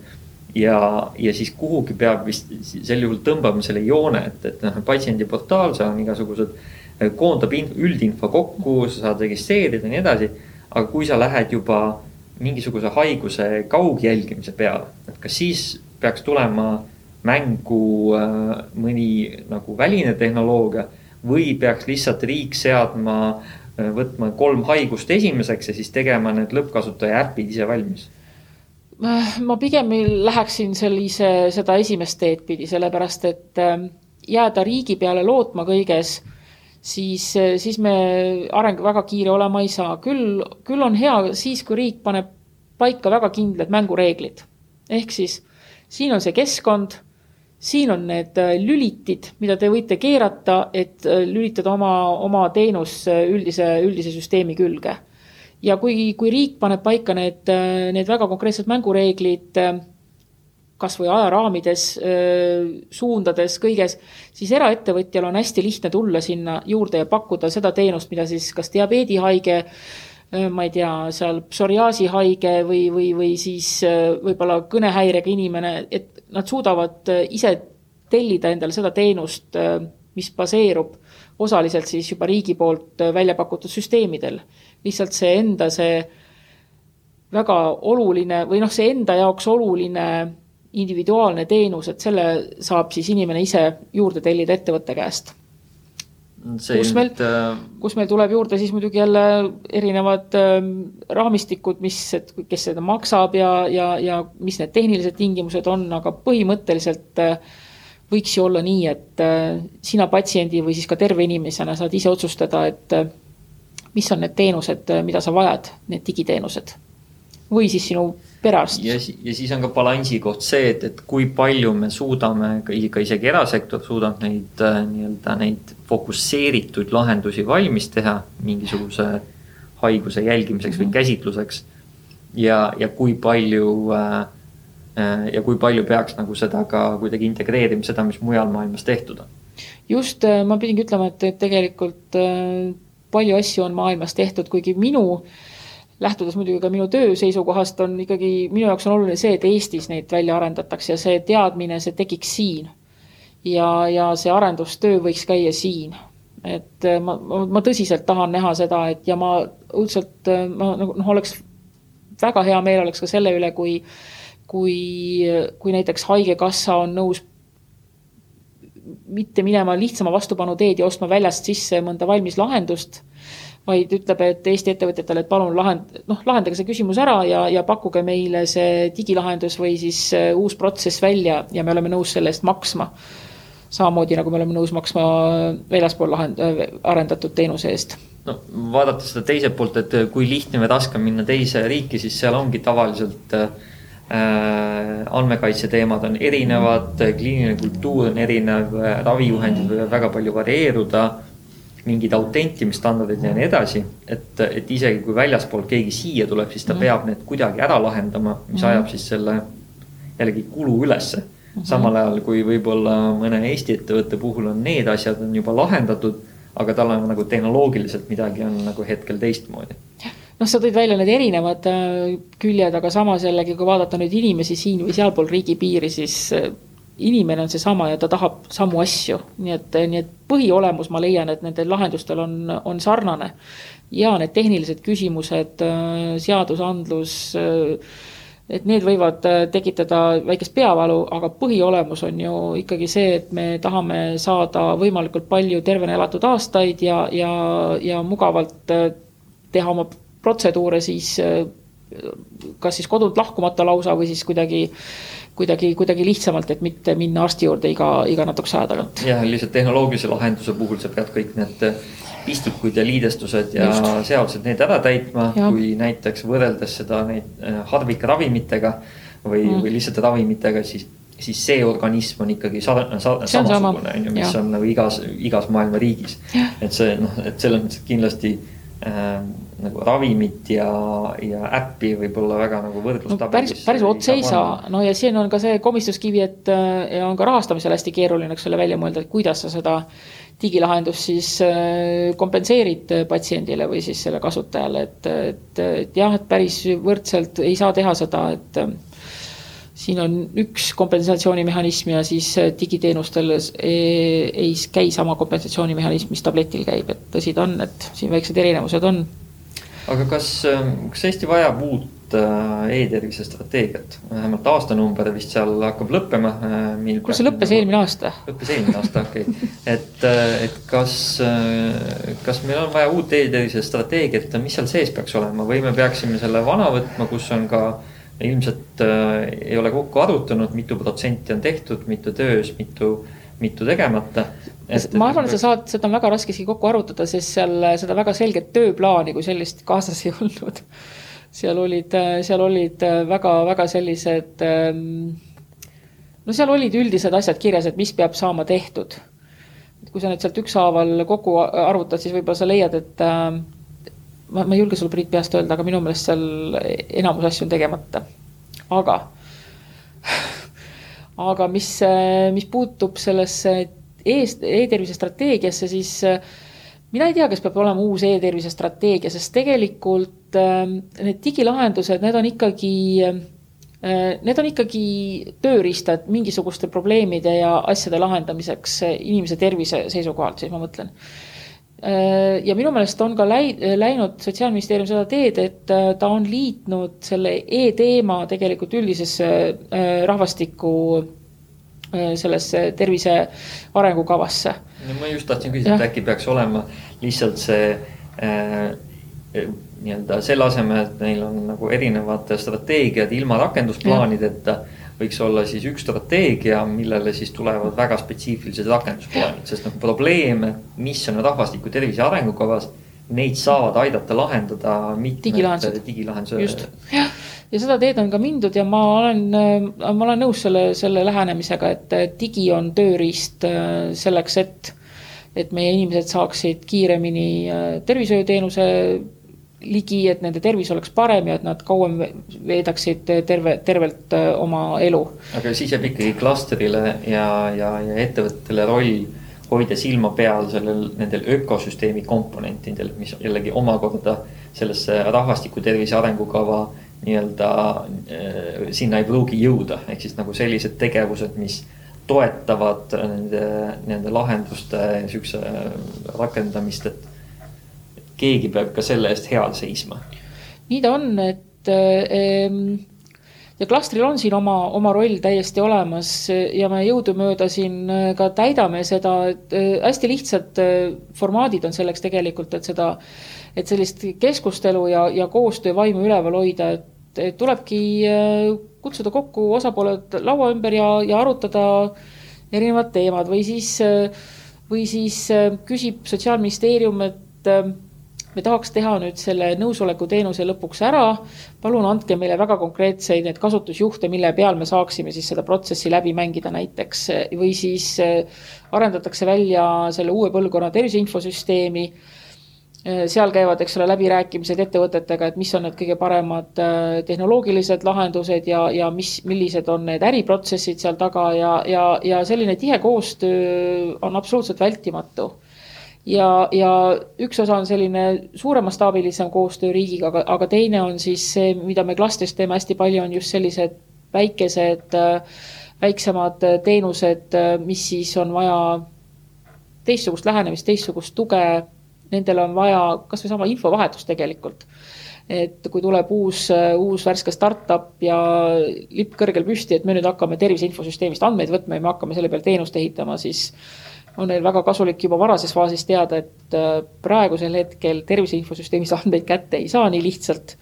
ja, ja siis kuhugi peab vist sel juhul tõmbama selle joone, et, et noh, patsiendiportaal, seal on igasugused, äh, koondab üldinfo kokku, sa saad registreerida ja nii edasi. aga kui sa lähed juba mingisuguse haiguse kaugjälgimise peale, et kas siis peaks tulema mängu äh, mõni nagu väline tehnoloogia või peaks lihtsalt riik seadma, äh, võtma kolm haigust esimeseks ja siis tegema need lõppkasutaja äpid ise valmis? ma pigem läheksin sellise, seda esimest teed pidi, sellepärast et jääda riigi peale lootma kõiges, siis, äh, siis me areng väga kiire olema ei saa. küll, küll on hea siis, kui riik paneb paika väga kindlad mängureeglid. ehk siis siin on see keskkond siin on need äh, lülitid, mida te võite keerata, et äh, lülitada oma, oma teenus üldise, üldise süsteemi külge. ja kui, kui riik paneb paika need, need väga konkreetsed mängureeglid, kas või ajaraamides, suundades, kõiges, siis eraettevõtjal on hästi lihtne tulla sinna juurde ja pakkuda seda teenust, mida siis kas diabeedihaige, ma ei tea, seal psoriaasihaige või, või, või siis võib-olla kõnehäirega inimene, et nad suudavad ise tellida endale seda teenust, mis baseerub osaliselt siis juba riigi poolt välja pakutud süsteemidel. lihtsalt see enda see väga oluline või noh, see enda jaoks oluline individuaalne teenus, et selle saab siis inimene ise juurde tellida ettevõtte käest kus meil, äh, kus meil tuleb juurde siis muidugi jälle erinevad äh, raamistikud, mis, et kes seda maksab ja, ja, ja mis need tehnilised tingimused on, aga põhimõtteliselt äh, võiks ju olla nii, et äh, sina patsiendi või siis ka terve inimesena saad ise otsustada, et mis on need teenused, mida sa vajad, need digiteenused. või siis sinu perearst. ja, ja siis on ka balansi koht see, et, et kui palju me suudame, ka isegi erasektor suudab neid äh, nii-öelda neid fokusseeritud lahendusi valmis teha mingisuguse haiguse jälgimiseks mm -hmm. või mhm. käsitluseks. ja, ja kui palju äh, äh, ja kui palju peaks nagu seda ka kuidagi integreerima, seda, mis mujal maailmas tehtud on? just, äh, ma pidingi ütlema, et, et tegelikult äh, palju asju on maailmas tehtud, kuigi minu äh, lähtudes muidugi ka minu töö seisukohast, on ikkagi, minu jaoks on oluline see, et Eestis neid välja arendatakse ja see teadmine, see tekiks siin. ja, ja see arendustöö võiks käia siin. et äh, ma, ma, tõsiselt tahan näha seda, et ja ma õudselt, äh, ma nagu noh, oleks väga hea meel oleks ka selle üle, kui kui, kui näiteks Haigekassa on nõus mitte minema lihtsama vastupanu teed ja ostma väljast sisse mõnda valmis lahendust, vaid ütleb, et Eesti ettevõtjatele, et palun lahend-, noh, lahendage see küsimus ära ja, ja pakkuge meile see digilahendus või siis äh, uus protsess välja ja me oleme nõus selle eest maksma. samamoodi nagu me oleme nõus maksma väljaspool lahend-, äh, arendatud teenuse eest no vaadates seda teiselt poolt, et kui lihtne või raske on minna teise riiki, siis seal ongi tavaliselt äh, andmekaitse teemad on erinevad, kliiniline kultuur on erinev, ravijuhendid võivad väga palju varieeruda mingid autentimisstandardid ja nii edasi. et, et isegi kui väljaspoolt keegi siia tuleb, siis ta mm. peab need kuidagi ära lahendama, mis mm. ajab siis selle jällegi kulu ülesse mm. -hmm. samal ajal kui võib-olla mõne Eesti ettevõtte puhul on need asjad on juba lahendatud, aga tal on nagu tehnoloogiliselt midagi on nagu hetkel teistmoodi noh, sa tõid välja need erinevad äh, küljed, aga samas jällegi, kui vaadata nüüd inimesi siin või sealpool riigipiiri, siis äh, inimene on seesama ja ta tahab samu asju, nii et, nii et põhiolemus, ma leian, et nendel lahendustel on, on sarnane. ja need tehnilised küsimused, seadusandlus, et need võivad tekitada väikest peavalu, aga põhiolemus on ju ikkagi see, et me tahame saada võimalikult palju tervena elatud aastaid ja, ja, ja mugavalt teha oma protseduure siis kas siis kodunt lahkumata lausa või siis kuidagi kuidagi, kuidagi lihtsamalt, et mitte minna arsti juurde iga, iga natukese aja tagant. jah, lihtsalt tehnoloogilise lahenduse puhul sa pead kõik need pistikud ja liidestused ja Just. seadused need ära täitma, kui näiteks võrreldes seda neid äh, harvikravimitega või mm., või lihtsalt ravimitega, siis siis see organism on ikkagi sa, sa, samasugune, on ju, mis ja. on nagu igas, igas maailma riigis. et see noh, et selles mõttes kindlasti äh, nagu ravimit ja, ja äppi võib-olla väga nagu võrdlustabelis no,. päris, päris otse ei saa, no ja siin on ka see komistuskivi, et ja on ka rahastamisel hästi keeruline, eks ole, välja mõelda, et kuidas sa seda digilahendust siis äh, kompenseerid patsiendile või siis selle kasutajale, et, et, et jah, et päris võrdselt ei saa teha seda, et siin on üks kompensatsioonimehhanism ja siis digiteenustel ei käi sama kompensatsioonimehhanism, mis tabletil käib, et tõsi ta on, et siin väiksed erinevused on aga kas, ähm, kas Eesti vajab uut äh, e-tervise strateegiat, vähemalt aastanumber vist seal hakkab lõppema. Äh, kuule, see lõppes eelmine aasta. lõppes eelmine aasta, okei okay., et, äh, et kas, kas meil on vaja uut e-tervise strateegiat, mis seal sees peaks olema või me peaksime selle vana võtma, kus on ka ilmselt äh, ei ole kokku arutanud, mitu protsenti on tehtud, mitu töös, mitu, mitu tegemata et, ma arvan, et sa saad, seda on väga raske isegi kokku arutada, sest seal seda väga selget tööplaani kui sellist kaasas ei olnud. seal olid, seal olid väga-väga sellised, ähm, no seal olid üldised asjad kirjas, et mis peab saama tehtud. kui sa nüüd sealt ükshaaval kokku arvutad, siis võib-olla sa leiad, et ähm, ma, ma ei julge sulle Priit peast öelda, aga minu meelest seal enamus asju on tegemata. aga, aga mis, mis puutub sellesse e-tervise strateegiasse, siis äh, mina ei tea, kas peab olema uus e-tervise strateegia, sest tegelikult ähm, need digilahendused, need on ikkagi, äh, need on ikkagi tööriistad mingisuguste probleemide ja asjade lahendamiseks äh, inimese tervise seisukohalt, siis ma mõtlen ja minu meelest on ka läi-, läinud Sotsiaalministeerium seda teed, et ta on liitnud selle e-teema tegelikult üldisesse rahvastiku Äh, sellesse tervise arengukavasse. no ma just tahtsin küsida, et äkki peaks olema lihtsalt see äh, nii-öelda selle asemel, et neil on nagu erinevad strateegiad ilma rakendusplaanideta võiks olla siis üks strateegia, millele siis tulevad väga spetsiifilised rakendusplaanid, sest noh, probleeme, mis on rahvastiku tervise arengukavas, neid saavad aidata lahendada mitmed digilahendused, digilahendused.. just, jah ja seda teed on ka mindud ja ma olen, äh, ma olen nõus selle, selle lähenemisega, et digi on tööriist äh, selleks, et, et meie inimesed saaksid kiiremini äh, tervishoiuteenuse ligi, et nende tervis oleks parem ja et nad kauem veedaksid terve, tervelt oma elu. aga siis jääb ikkagi klastrile ja, ja, ja ettevõttele roll hoida silma peal sellel, nendel ökosüsteemi komponentidel, mis jällegi omakorda sellesse rahvastiku tervise arengukava nii-öelda äh, sinna ei pruugi jõuda, ehk siis nagu sellised tegevused, mis toetavad nende, nende lahenduste sihukese rakendamist, et. Keegi peab ka selle eest heal seisma. nii ta on, et äh, ja klastril on siin oma, oma roll täiesti olemas ja me jõudumööda siin ka täidame seda, et hästi lihtsad formaadid on selleks tegelikult, et seda, et sellist keskustelu ja, ja koostöövaimu üleval hoida, et tulebki kutsuda kokku osapooled laua ümber ja, ja arutada erinevad teemad või siis, või siis küsib Sotsiaalministeerium, et me tahaks teha nüüd selle nõusoleku teenuse lõpuks ära. palun andke meile väga konkreetseid neid kasutusjuhte, mille peal me saaksime siis seda protsessi läbi mängida näiteks või siis äh, arendatakse välja selle uue põlvkonna tervise infosüsteemi. Äh, seal käivad, eks ole, läbirääkimised ettevõtetega, et mis on need kõige paremad äh, tehnoloogilised lahendused ja, ja mis, millised on need äriprotsessid seal taga ja, ja, ja selline tihe koostöö on absoluutselt vältimatu ja, ja üks osa on selline suuremastaabilisem koostöö riigiga, aga, aga teine on siis see, mida me klastris teeme hästi palju, on just sellised väikesed, väiksemad teenused, mis siis on vaja teistsugust lähenemist, teistsugust tuge, nendel on vaja kas või sama infovahetust tegelikult. Et kui tuleb uus, uus värske startup ja lipp kõrgel püsti, et me nüüd hakkame tervise infosüsteemist andmeid võtma ja me hakkame selle peal teenust ehitama, siis on neil väga kasulik juba varases faasis teada, et äh, praegusel hetkel tervise infosüsteemis andmeid kätte ei saa nii lihtsalt.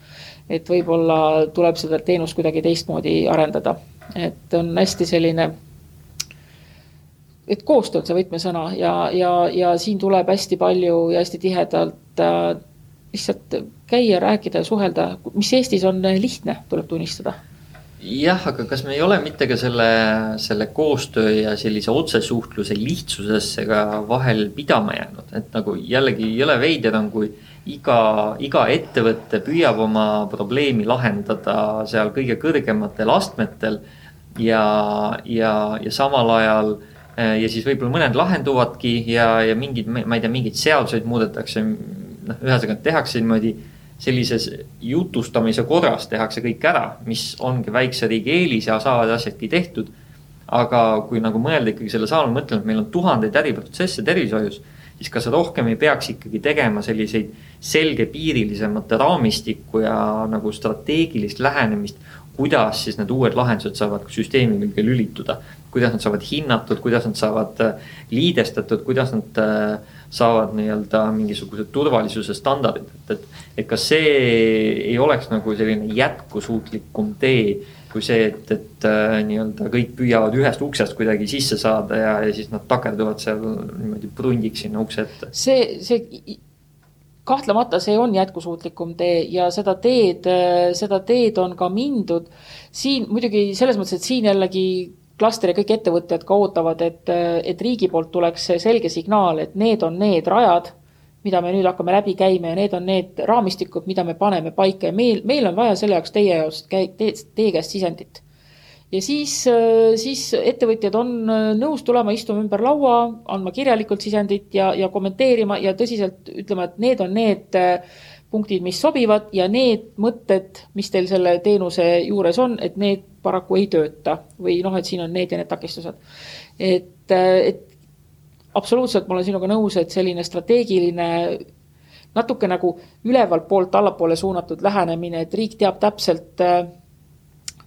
et võib-olla tuleb seda teenust kuidagi teistmoodi arendada, et on hästi selline. et koostöö on see võtmesõna ja, ja, ja siin tuleb hästi palju ja hästi tihedalt äh, lihtsalt käia, rääkida ja suhelda, mis Eestis on lihtne, tuleb tunnistada jah, aga kas me ei ole mitte ka selle, selle koostöö ja sellise otsesuhtluse lihtsusesse ka vahel pidama jäänud, et nagu jällegi jõle veider on, kui iga, iga ettevõte püüab oma probleemi lahendada seal kõige kõrgematel astmetel. ja, ja, ja samal ajal ja siis võib-olla mõned lahenduvadki ja, ja mingid, ma ei tea, mingeid seaduseid muudetakse. noh, ühesõnaga tehakse niimoodi sellises jutustamise korras tehakse kõik ära, mis ongi väikse riigi eelis ja saavad asjadki tehtud. aga kui nagu mõelda ikkagi selle saal, mõtleme, et meil on tuhandeid äriprotsesse tervishoius, siis kas rohkem ei peaks ikkagi tegema selliseid selgepiirilisemat raamistikku ja nagu strateegilist lähenemist, kuidas siis need uued lahendused saavad süsteemi külge lülituda. Kuidas nad saavad hinnatud, kuidas nad saavad liidestatud, kuidas nad äh, saavad nii-öelda mingisugused turvalisuse standardid, et, et. et kas see ei oleks nagu selline jätkusuutlikum tee kui see, et, et äh, nii-öelda kõik püüavad ühest uksest kuidagi sisse saada ja, ja siis nad takerduvad seal niimoodi prundiks sinna ukse ette. see, see kahtlemata see on jätkusuutlikum tee ja seda teed, seda teed on ka mindud. siin muidugi selles mõttes, et siin jällegi klastri kõik ettevõtjad ka ootavad, et, et riigi poolt tuleks selge signaal, et need on need rajad, mida me nüüd hakkame läbi käima ja need on need raamistikud, mida me paneme paika ja meil, meil on vaja selle jaoks teie jaoks, teie, käest sisendit. ja siis, siis ettevõtjad on nõus tulema, istuma ümber laua, andma kirjalikult sisendit ja, ja kommenteerima ja tõsiselt ütlema, et need on need punktid, mis sobivad ja need mõtted, mis teil selle teenuse juures on, et need paraku ei tööta või noh, et siin on need ja need takistused. et, et absoluutselt ma olen sinuga nõus, et selline strateegiline natuke nagu ülevalt poolt allapoole suunatud lähenemine, et riik teab täpselt,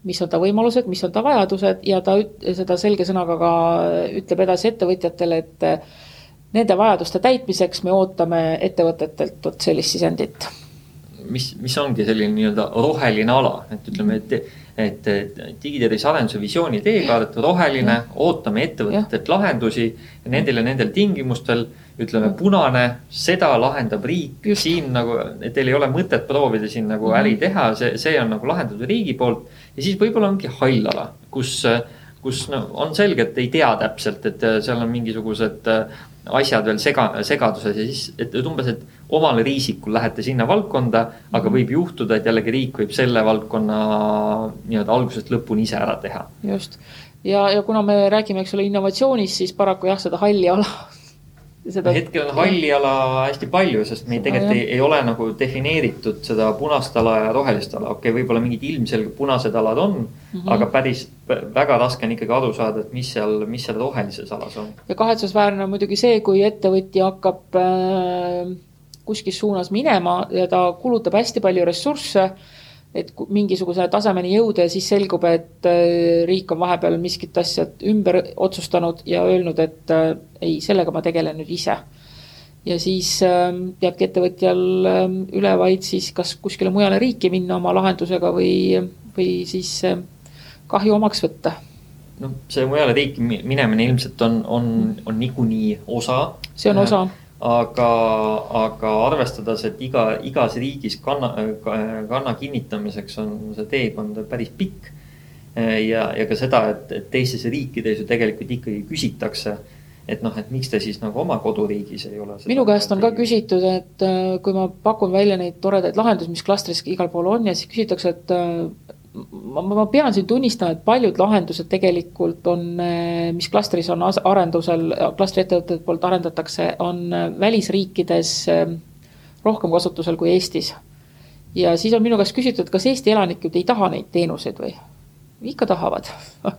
mis on ta võimalused, mis on ta vajadused ja ta seda selge sõnaga ka ütleb edasi ettevõtjatele, et nende vajaduste täitmiseks me ootame ettevõtetelt vot sellist sisendit. mis, mis ongi selline nii-öelda roheline ala, et ütleme, et et digitervise arenduse visiooni teekaart, roheline, ootame ettevõtetelt lahendusi nendel ja nendel tingimustel. ütleme punane, seda lahendab riik, siin nagu, et teil ei ole mõtet proovida siin nagu mm -hmm. äri teha, see, see on nagu lahendatud riigi poolt. ja siis võib-olla ongi hall ala, kus, kus no on selge, et ei tea täpselt, et seal on mingisugused asjad veel sega, segaduses ja siis, et umbes, et omal riisikul lähete sinna valdkonda, aga mhm. võib juhtuda, et jällegi riik võib selle valdkonna nii-öelda algusest lõpuni ise ära teha. just ja, ja kuna me räägime, eks ole, innovatsioonist, siis paraku jah, seda halli ala Seda... hetkel on halli ala hästi palju, sest meil tegelikult ei, ei ole nagu defineeritud seda punast ala ja rohelist ala, okei okay,, võib-olla mingid ilmselged punased alad on mm, -hmm. aga päris väga raske on ikkagi aru saada, et mis seal, mis seal rohelises alas on. ja kahetsusväärne on muidugi see, kui ettevõtja hakkab äh, kuskil suunas minema ja ta kulutab hästi palju ressursse et mingisuguse tasemeni jõuda ja siis selgub, et äh, riik on vahepeal miskit asja ümber otsustanud ja öelnud, et äh, ei, sellega ma tegelen nüüd ise. ja siis ähm, jääbki ettevõtjal ähm, üle vaid siis kas kuskile mujale riiki minna oma lahendusega või, või siis ähm, kahju omaks võtta. noh, see mujale riiki minemine ilmselt on, on, on niikuinii osa. see on osa aga, aga arvestades, et iga, igas riigis kanna, kanna kinnitamiseks on see teekond päris pikk. ja, ja ka seda, et, et teistes riikides ju tegelikult ikkagi küsitakse, et noh, et miks te siis nagu oma koduriigis ei ole. minu käest on ka küsitud, et äh, kui ma pakun välja neid toredaid lahendusi, mis klastris igal pool on ja siis küsitakse, et äh, ma, ma pean siin tunnistama, et paljud lahendused tegelikult on, mis klastris on arendusel, klastriettevõtete poolt arendatakse, on välisriikides eh, rohkem kasutusel kui Eestis. ja siis on minu käest küsitud, kas Eesti elanikud ei taha neid teenuseid või? ikka tahavad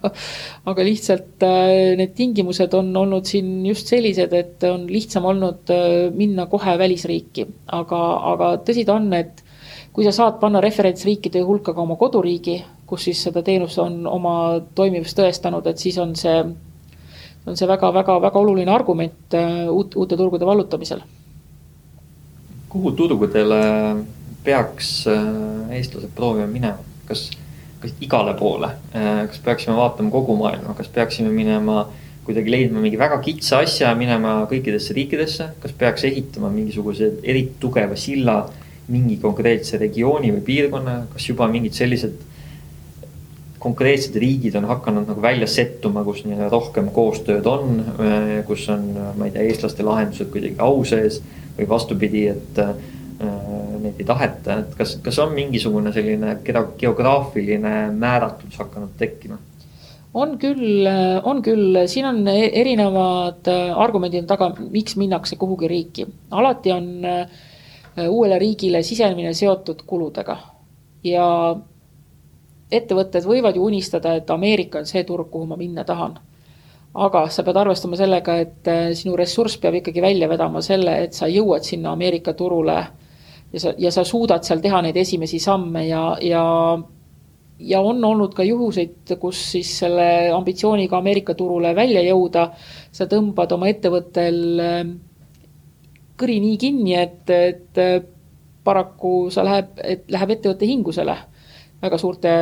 aga lihtsalt eh, need tingimused on olnud siin just sellised, et on lihtsam olnud eh, minna kohe välisriiki, aga, aga tõsi ta on, et kui sa saad panna referentsriikide hulka ka oma koduriigi, kus siis seda teenust on oma toimivust tõestanud, et siis on see, on see väga-väga-väga oluline argument äh, uut, uute turgude vallutamisel. kuhu turgudele peaks äh, eestlased proovima minema, kas, kas igale poole, äh, kas peaksime vaatama kogu maailma, kas peaksime minema kuidagi leidma mingi väga kitsa asja, minema kõikidesse riikidesse, kas peaks ehitama mingisuguse eriti tugeva silla mingi konkreetse regiooni või piirkonna, kas juba mingid sellised konkreetsed riigid on hakanud nagu välja settuma, kus nii-öelda rohkem koostööd on, kus on, ma ei tea, eestlaste lahendused kuidagi au sees või vastupidi, et äh, neid ei taheta, et kas, kas on mingisugune selline geograafiline määratlus hakanud tekkima? on küll, on küll, siin on e-, erinevad argumendid taga, miks minnakse kuhugi riiki. alati on äh, Äh, uuele riigile sisenemine seotud kuludega. ja ettevõtted võivad ju unistada, et Ameerika on see turg, kuhu ma minna tahan. aga sa pead arvestama sellega, et äh, sinu ressurss peab ikkagi välja vedama selle, et sa jõuad sinna Ameerika turule ja sa, ja sa suudad seal teha neid esimesi samme ja, ja ja on olnud ka juhuseid, kus siis selle ambitsiooniga Ameerika turule välja jõuda, sa tõmbad oma ettevõttel äh, kõri nii kinni, et, et paraku sa läheb, et läheb ettevõtte hingusele väga suurte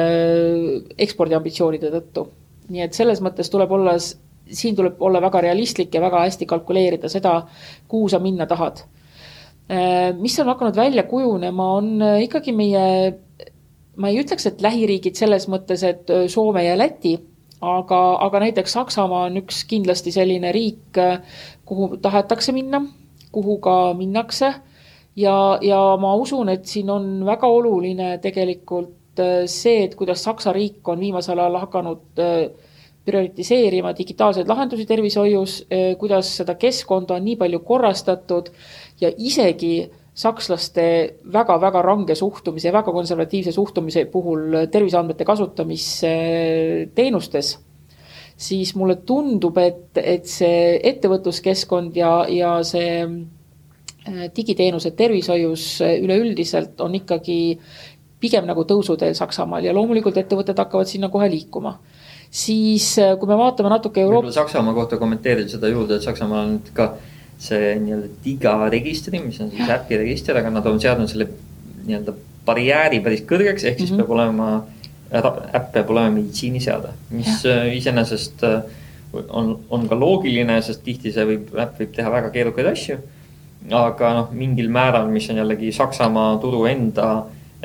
ekspordiambitsioonide tõttu. nii et selles mõttes tuleb olla, siin tuleb olla väga realistlik ja väga hästi kalkuleerida seda, kuhu sa minna tahad. mis on hakanud välja kujunema, on ikkagi meie, ma ei ütleks, et lähiriigid selles mõttes, et Soome ja Läti, aga, aga näiteks Saksamaa on üks kindlasti selline riik, kuhu tahetakse minna kuhu ka minnakse. ja, ja ma usun, et siin on väga oluline tegelikult äh, see, et kuidas Saksa riik on viimasel ajal hakanud äh, prioritiseerima digitaalseid lahendusi tervishoius, äh, kuidas seda keskkonda on nii palju korrastatud ja isegi sakslaste väga-väga range suhtumise väga konservatiivse suhtumise puhul terviseandmete kasutamisse teenustes, siis mulle tundub, et, et see ettevõtluskeskkond ja, ja see äh, digiteenused tervishoius äh, üleüldiselt on ikkagi pigem nagu tõusuteel Saksamaal ja loomulikult ettevõtted hakkavad sinna kohe liikuma. siis äh, kui me vaatame natuke Euroopa. Saksamaa kohta kommenteerida seda juurde, et Saksamaal on nüüd ka see nii-öelda digaregistri, mis on siis äpi register, aga nad on seadnud selle nii-öelda barjääri päris kõrgeks, ehk siis mm -hmm. peab olema äpp peab olema meditsiiniseade, mis. Äh, iseenesest äh, on, on ka loogiline, sest tihti see võib, äpp võib teha väga keerukaid asju. aga noh, mingil määral, mis on jällegi Saksamaa turu enda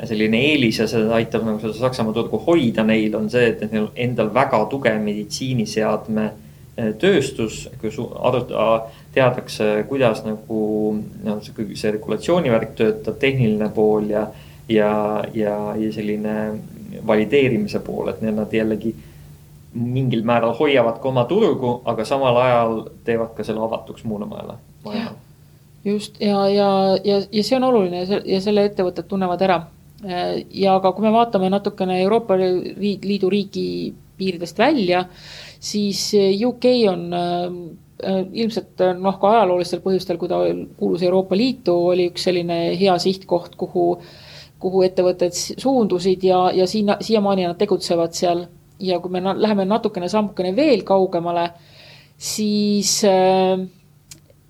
selline eelis ja see aitab nagu seda Saksamaa turgu hoida neil, on see, et neil endal väga tugev meditsiiniseadme äh, tööstus, kus arutada, teadakse, kuidas nagu noh, see regulatsioonivärk töötab, tehniline pool ja, ja, ja, ja selline valideerimise pool, et nad jällegi mingil määral hoiavad ka oma turgu, aga samal ajal teevad ka selle avatuks muule maailmale. just ja, ja, ja, ja see on oluline ja selle ettevõtted tunnevad ära. ja aga kui me vaatame natukene Euroopa Liidu riigi piiridest välja, siis UK on äh, ilmselt noh, ka ajaloolistel põhjustel, kui ta kuulus Euroopa Liitu, oli üks selline hea sihtkoht, kuhu kuhu ettevõtted suundusid ja, ja sinna, siiamaani nad tegutsevad seal. ja kui me na läheme natukene sammukene veel kaugemale, siis äh,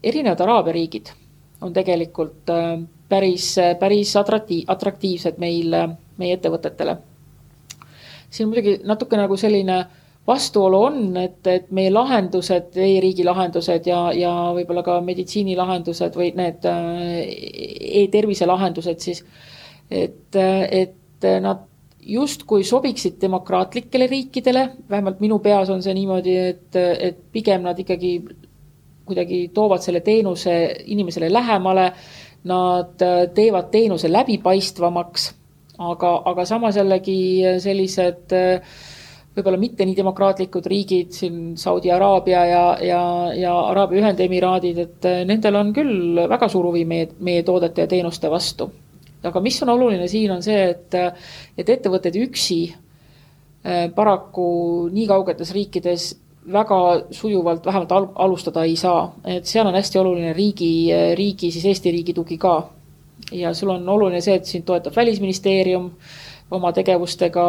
erinevad Araabia riigid on tegelikult äh, päris, päris atraktiiv, atraktiivsed meil, meie ettevõtetele. siin muidugi natuke nagu selline vastuolu on, et, et meie lahendused e, e-riigi lahendused ja, ja võib-olla ka meditsiinilahendused või need äh, e-tervise lahendused siis, et, et nad justkui sobiksid demokraatlikele riikidele, vähemalt minu peas on see niimoodi, et, et pigem nad ikkagi kuidagi toovad selle teenuse inimesele lähemale, nad teevad teenuse läbipaistvamaks, aga, aga samas jällegi sellised võib-olla mitte nii demokraatlikud riigid, siin Saudi Araabia ja, ja, ja Araabia Ühendemiraadid, et nendel on küll väga suur huvi meie, meie toodete ja teenuste vastu aga mis on oluline siin, on see, et, et ettevõtted üksi äh, paraku nii kaugetes riikides väga sujuvalt vähemalt al-, alustada ei saa, et seal on hästi oluline riigi, riigi, siis Eesti riigi tugi ka. ja sul on oluline see, et sind toetab Välisministeerium oma tegevustega,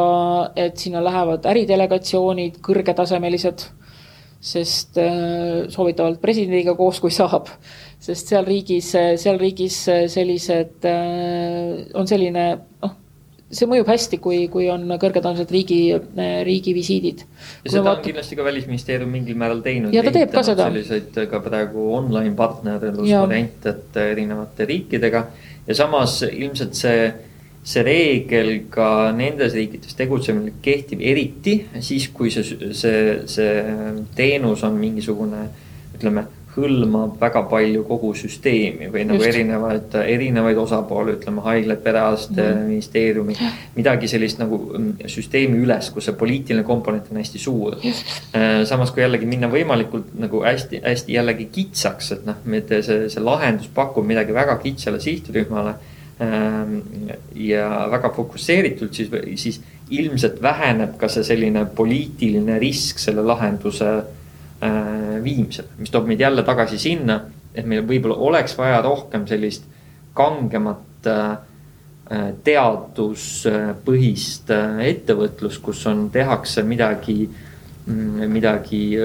et sinna lähevad äridelegatsioonid, kõrgetasemelised, sest äh, soovitavalt presidendiga koos, kui saab sest seal riigis, seal riigis sellised, on selline noh, see mõjub hästi, kui, kui on kõrgetasemelised riigi, riigi visiidid. ja seda vaat... on kindlasti ka Välisministeerium mingil määral teinud. ja ta teeb ka seda. selliseid ka praegu online partnerlusvariante, et erinevate riikidega ja samas ilmselt see see reegel ka nendes riikides tegutsemine kehtib eriti siis, kui see, see, see teenus on mingisugune, ütleme hõlmab väga palju kogu süsteemi või nagu Just. erinevaid, erinevaid osapooli, ütleme haiglad, perearst mm., ministeeriumi. midagi sellist nagu mm, süsteemi üles, kus see poliitiline komponent on hästi suur. Äh, samas, kui jällegi minna võimalikult nagu hästi, hästi jällegi kitsaks, et noh, see, see lahendus pakub midagi väga kitsale sihtrühmale. Ähm, ja väga fokusseeritult, siis, siis ilmselt väheneb ka see selline poliitiline risk selle lahenduse viimsel, mis toob meid jälle tagasi sinna, et meil võib-olla oleks vaja rohkem sellist kangemat äh, äh, teaduspõhist ettevõtlust, kus on, tehakse midagi, mm, midagi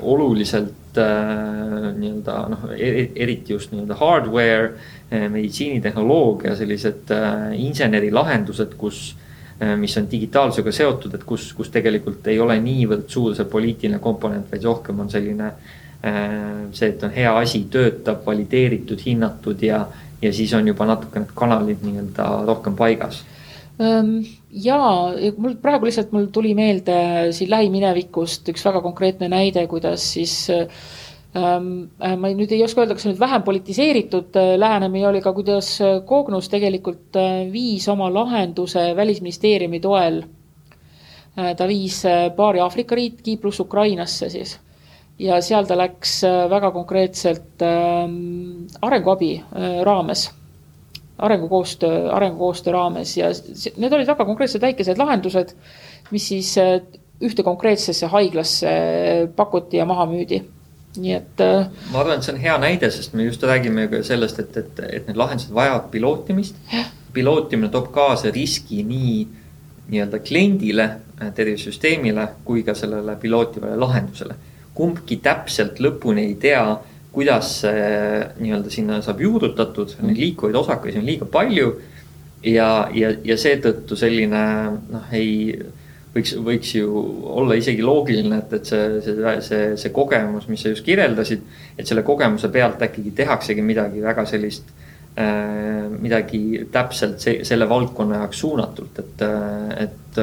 oluliselt nii-öelda noh, eriti just nii-öelda hardware, meditsiinitehnoloogia, sellised insenerilahendused, kus Äh, mis on digitaalsusega seotud, et kus, kus tegelikult ei ole niivõrd suur see poliitiline komponent, vaid rohkem on selline äh, see, et on hea asi, töötab, valideeritud, hinnatud ja, ja siis on juba natuke need kanalid nii-öelda rohkem paigas. Ja mul praegu lihtsalt mul tuli meelde siin lähiminevikust üks väga konkreetne näide, kuidas siis äh, äh, ma nüüd ei oska öelda, kas see nüüd vähem politiseeritud äh, lähenemine oli, aga kuidas Kognus äh, tegelikult viis oma lahenduse Välisministeeriumi toel. ta viis paari Aafrika riiki pluss Ukrainasse siis ja seal ta läks väga konkreetselt ähm, arenguabi raames, arengukoostöö, arengukoostöö raames ja need olid väga konkreetsed väikesed lahendused, mis siis ühte konkreetsesse haiglasse pakuti ja maha müüdi nii et. Äh, ma arvan, et see on hea näide, sest me just räägime ka sellest, et, et, et need lahendused vajavad pilootimist. pilootimine toob kaasa riski nii nii-öelda kliendile, äh, tervisesüsteemile kui ka sellele pilootivale lahendusele. kumbki täpselt lõpuni ei tea, kuidas see nii-öelda sinna saab juurutatud, neid liikuvaid osakaid on liiga palju. ja, ja, ja seetõttu selline noh, ei võiks, võiks ju olla isegi loogiline, et, et see, see, see, see kogemus, mis sa just kirjeldasid, et selle kogemuse pealt äkki tehaksegi midagi väga sellist äh,, midagi täpselt see, selle valdkonna jaoks suunatult, et, äh, et,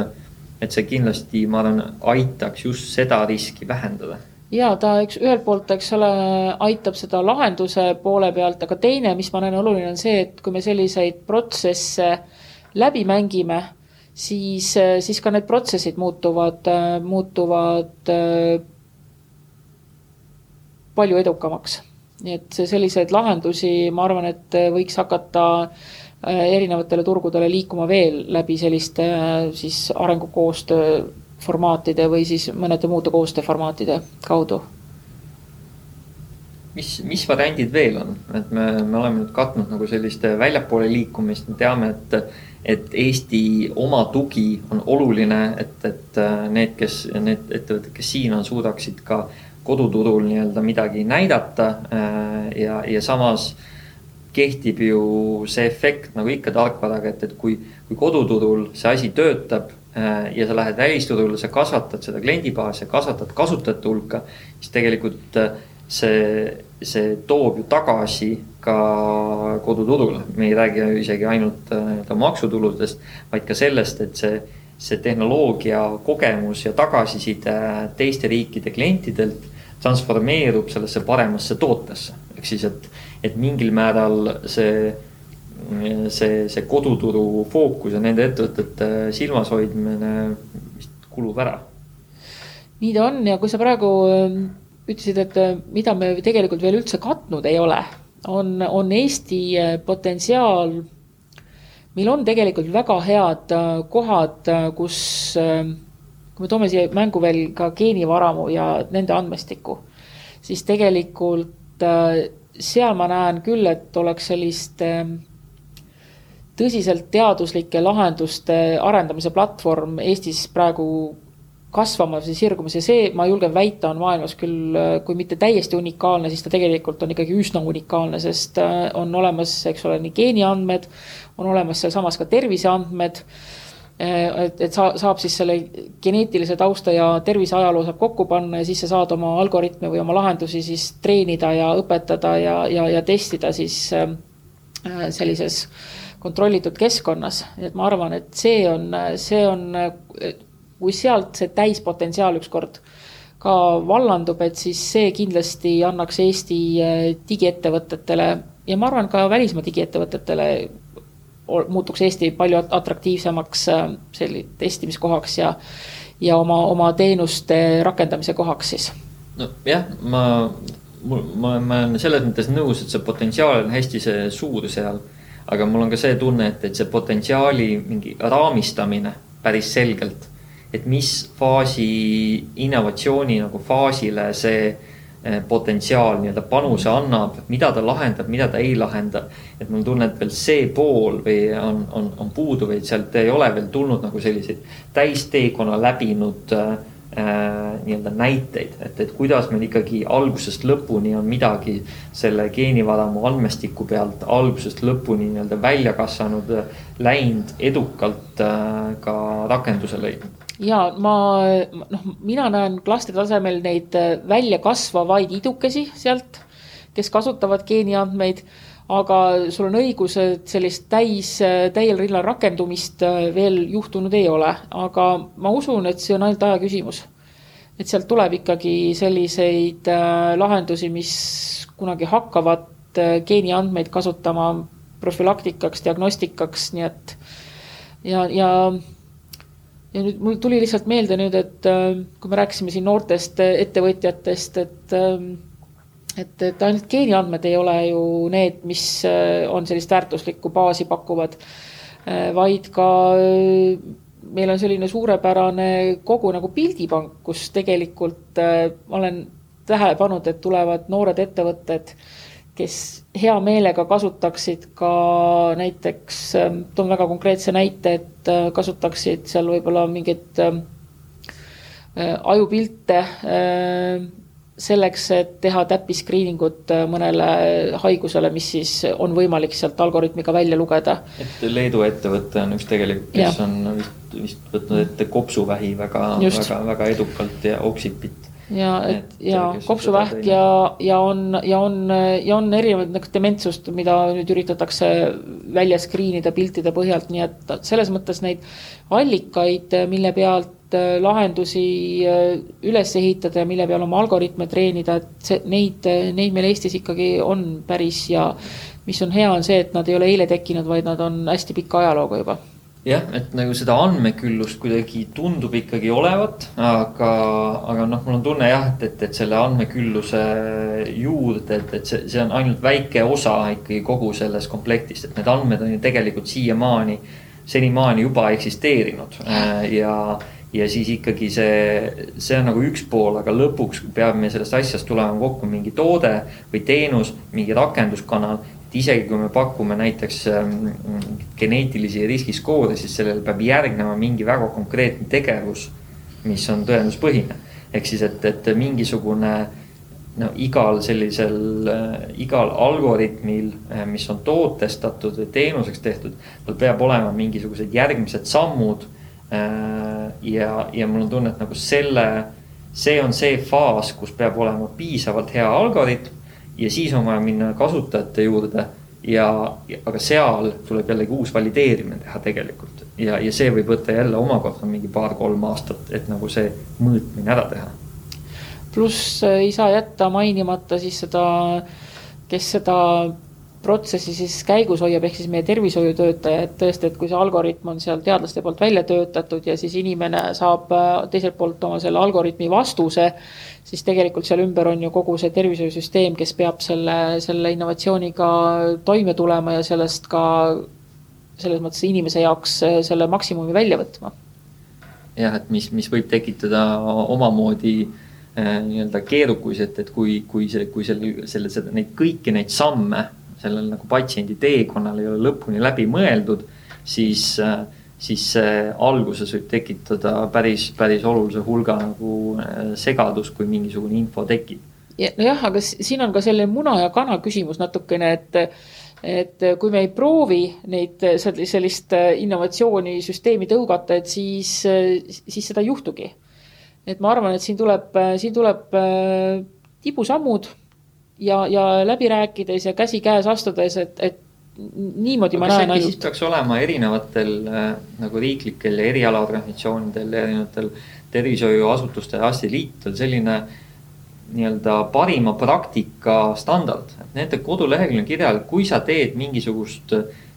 et see kindlasti, ma arvan, aitaks just seda riski vähendada. Ja ta, eks ühelt poolt, eks ole, aitab seda lahenduse poole pealt, aga teine, mis ma näen oluline, on see, et kui me selliseid protsesse läbi mängime siis, äh, siis ka need protsessid muutuvad, äh, muutuvad äh, palju edukamaks. nii et selliseid lahendusi, ma arvan, et võiks hakata erinevatele turgudele liikuma veel läbi selliste siis arengukoostöö formaatide või siis mõnede muude koostööformaatide kaudu. Mis, mis variandid veel on, et me, me oleme nüüd katnud nagu sellist väljapoole liikumist, me teame, et, et Eesti oma tugi on oluline, et, et need, kes, need ettevõtted, kes siin on, suudaksid ka koduturul nii-öelda midagi näidata ja, ja samas kehtib ju see efekt nagu ikka tarkvaraga, et, et kui, kui koduturul see asi töötab ja sa lähed välisturule, sa kasvatad seda kliendibaasi, kasvatad kasutajate hulka, siis tegelikult see, see toob ju tagasi ka koduturule. me ei räägi isegi ainult nii-öelda maksutuludest, vaid ka sellest, et see, see tehnoloogia kogemus ja tagasiside teiste riikide klientidelt transformeerub sellesse paremasse tootesse. ehk siis, et, et mingil määral see, see, see koduturu fookus ja nende ettevõtete silmas hoidmine vist kulub ära. nii ta on ja kui sa praegu ütlesid, et äh, mida me tegelikult veel üldse katnud ei ole, on, on Eesti äh, potentsiaal. meil on tegelikult väga head äh, kohad, kus, kui me toome siia mängu veel ka geenivaramu ja nende andmestiku, siis tegelikult seal ma näen küll, et oleks sellist tõsiselt teaduslike lahenduste arendamise platvorm Eestis praegu kasvamas ja sirgumas ja see, ma julgen väita, on maailmas küll, kui mitte täiesti unikaalne, siis ta tegelikult on ikkagi üsna unikaalne, sest äh, on olemas, eks ole, nii geeniandmed, on olemas sealsamas ka terviseandmed. Äh, et, et sa, saab siis selle geneetilise tausta ja terviseajaloo saab kokku panna ja siis sa saad oma algoritme või oma lahendusi siis treenida ja õpetada ja, ja, ja testida siis äh, sellises kontrollitud keskkonnas, et ma arvan, et see on, see on kui sealt see täispotentsiaal ükskord ka vallandub, et siis see kindlasti annaks Eesti äh, digiettevõtetele ja ma arvan, ka välismaa digiettevõtetele muutuks Eesti palju atraktiivsemaks äh, selli-, testimiskohaks ja, ja oma, oma teenuste rakendamise kohaks siis. nojah, ma, ma, ma olen selles mõttes nõus, et see potentsiaal on hästi see suur seal. aga mul on ka see tunne, et, et see potentsiaali mingi raamistamine päris selgelt et mis faasi, innovatsiooni nagu faasile see eh, potentsiaal nii-öelda panuse annab, mida ta lahendab, mida ta ei lahenda. et mul tunne, et veel see pool või on, on, on puudu või sealt ei ole veel tulnud nagu selliseid täisteekonna läbinud äh, nii-öelda näiteid, et, et kuidas meil ikkagi algusest lõpuni on midagi selle geenivaramu andmestiku pealt algusest lõpuni nii-öelda välja kasvanud, läinud edukalt äh, ka rakenduse leidnud? Ja ma noh, mina näen klastri tasemel neid äh, välja kasvavaid idukesi sealt, kes kasutavad geeniandmeid, aga sul on õigus, et sellist täis, äh, täiel rinnal rakendumist äh, veel juhtunud ei ole, aga ma usun, et see on ainult aja küsimus. et sealt tuleb ikkagi selliseid lahendusi, mis kunagi hakkavad geeniandmeid kasutama profülaktikaks, diagnostikaks, nii et ja, ja ja nüüd mul tuli lihtsalt meelde nüüd, et äh, kui me rääkisime siin noortest äh, ettevõtjatest, et ähm, et, et ainult geeniandmed ei ole ju need, mis äh, on sellist väärtuslikku baasi pakuvad, vaid ka meil on selline suurepärane kogu nagu pildipank, kus tegelikult ma olen tähele pannud, et tulevad noored ettevõtted kes hea meelega kasutaksid ka näiteks, toon väga konkreetse näite, et äh, kasutaksid seal võib-olla mingeid äh, ajupilte äh, selleks, et teha täppiskriiningut mõnele haigusele, mis siis on võimalik sealt algoritmiga välja lugeda. et Leedu ettevõte on üks tegelikult, kes ja. on vist, vist võtnud ette kopsuvähi väga, väga, väga edukalt ja oksipit ja et ja kopsuvähk ja, ja on, ja on, ja on erinevaid nagu dementsust, mida nüüd üritatakse välja screen ida piltide põhjalt, nii et selles mõttes neid allikaid, mille pealt äh, lahendusi äh, üles ehitada ja mille peal oma algoritme treenida, et see, neid, neid meil Eestis ikkagi on päris ja mis on hea, on see, et nad ei ole eile tekkinud, vaid nad on hästi pika ajalooga juba. Jah, et nagu seda andmeküllust kuidagi tundub ikkagi olevat, aga, aga noh, mul on tunne jah, et, et, et selle andmekülluse juurde, et, et see, see on ainult väike osa ikkagi kogu sellest komplektist, et need andmed on ju tegelikult siiamaani, senimaani juba eksisteerinud. Äh, ja, ja siis ikkagi see, see on nagu üks pool, aga lõpuks peab meil sellest asjast tulema kokku mingi toode või teenus, mingi rakenduskanal. et isegi kui me pakume näiteks ähm, geneetilisi riskiskoode, siis sellele peab järgnema mingi väga konkreetne tegevus, mis on tõenduspõhine. ehk siis, et, et mingisugune no igal sellisel äh,, igal algoritmil äh,, mis on tootestatud või teenuseks tehtud, tal peab olema mingisugused järgmised sammud ja, ja mul on tunne, et nagu selle, see on see faas, kus peab olema piisavalt hea algoritm ja siis on vaja minna kasutajate juurde ja, aga seal tuleb jällegi uus valideerimine teha tegelikult. ja, ja see võib võtta jälle omakorda mingi paar-kolm aastat, et nagu see mõõtmine ära teha. pluss äh, ei saa jätta mainimata siis seda, kes seda protsessi siis käigus hoiab, ehk siis meie tervishoiutöötaja, et tõesti, et kui see algoritm on seal teadlaste poolt välja töötatud ja siis inimene saab äh, teiselt poolt oma selle algoritmi vastuse, siis tegelikult seal ümber on ju kogu see tervishoiusüsteem, kes peab selle, selle innovatsiooniga toime tulema ja sellest ka selles mõttes inimese jaoks äh, selle maksimumi välja võtma. jah, et mis, mis võib tekitada omamoodi äh, nii-öelda keerukusi, et, et kui, kui see, kui selle, selle, seda, neid kõiki neid samme sellel nagu patsiendi teekonnal ei ole lõpuni läbi mõeldud, siis, äh, siis see alguses võib tekitada päris, päris olulise hulga nagu äh, segadust, kui mingisugune info tekib. nojah, aga siin on ka selle muna ja kana küsimus natukene, et et kui me ei proovi neid, sellist innovatsiooni süsteemi tõugata, et siis, siis seda ei juhtugi. et ma arvan, et siin tuleb, siin tuleb äh, tibusammud ja, ja läbi rääkides ja käsikäes astudes, et, et niimoodi ma näen ainult. peaks olema erinevatel äh, nagu riiklikel ja erialaorganisatsioonidel erinevatel tervishoiuasutustel arstiliitudel selline nii-öelda parima praktika standard. nende koduleheküljel on kirjas, kui sa teed mingisugust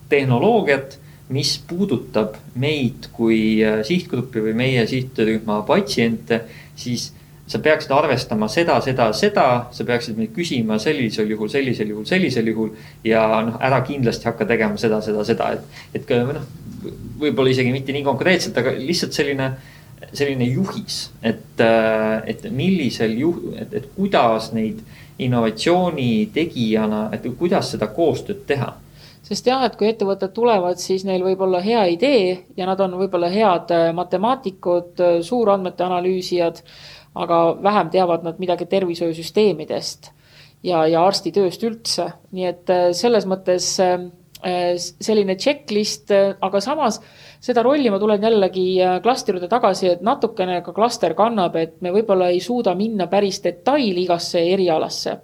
tehnoloogiat, mis puudutab meid kui äh, sihtgruppi või meie sihtrühma patsiente, siis sa peaksid arvestama seda, seda, seda, sa peaksid meid küsima sellisel juhul, sellisel juhul, sellisel juhul. ja noh, ära kindlasti hakka tegema seda, seda, seda, et, et noh, võib-olla isegi mitte nii konkreetselt, aga lihtsalt selline, selline juhis, et, et millisel juh-, et, et kuidas neid innovatsiooni tegijana, et kuidas seda koostööd teha sest jah, et kui ettevõtted tulevad, siis neil võib olla hea idee ja nad on võib-olla head matemaatikud, suurandmete analüüsijad aga vähem teavad nad midagi tervishoiusüsteemidest ja, ja arstitööst üldse. nii et äh, selles mõttes äh, selline checklist, äh, aga samas seda rolli ma tulen jällegi klastri juurde tagasi, et natukene ka klaster kannab, et me võib-olla ei suuda minna päris detaili igasse erialasse.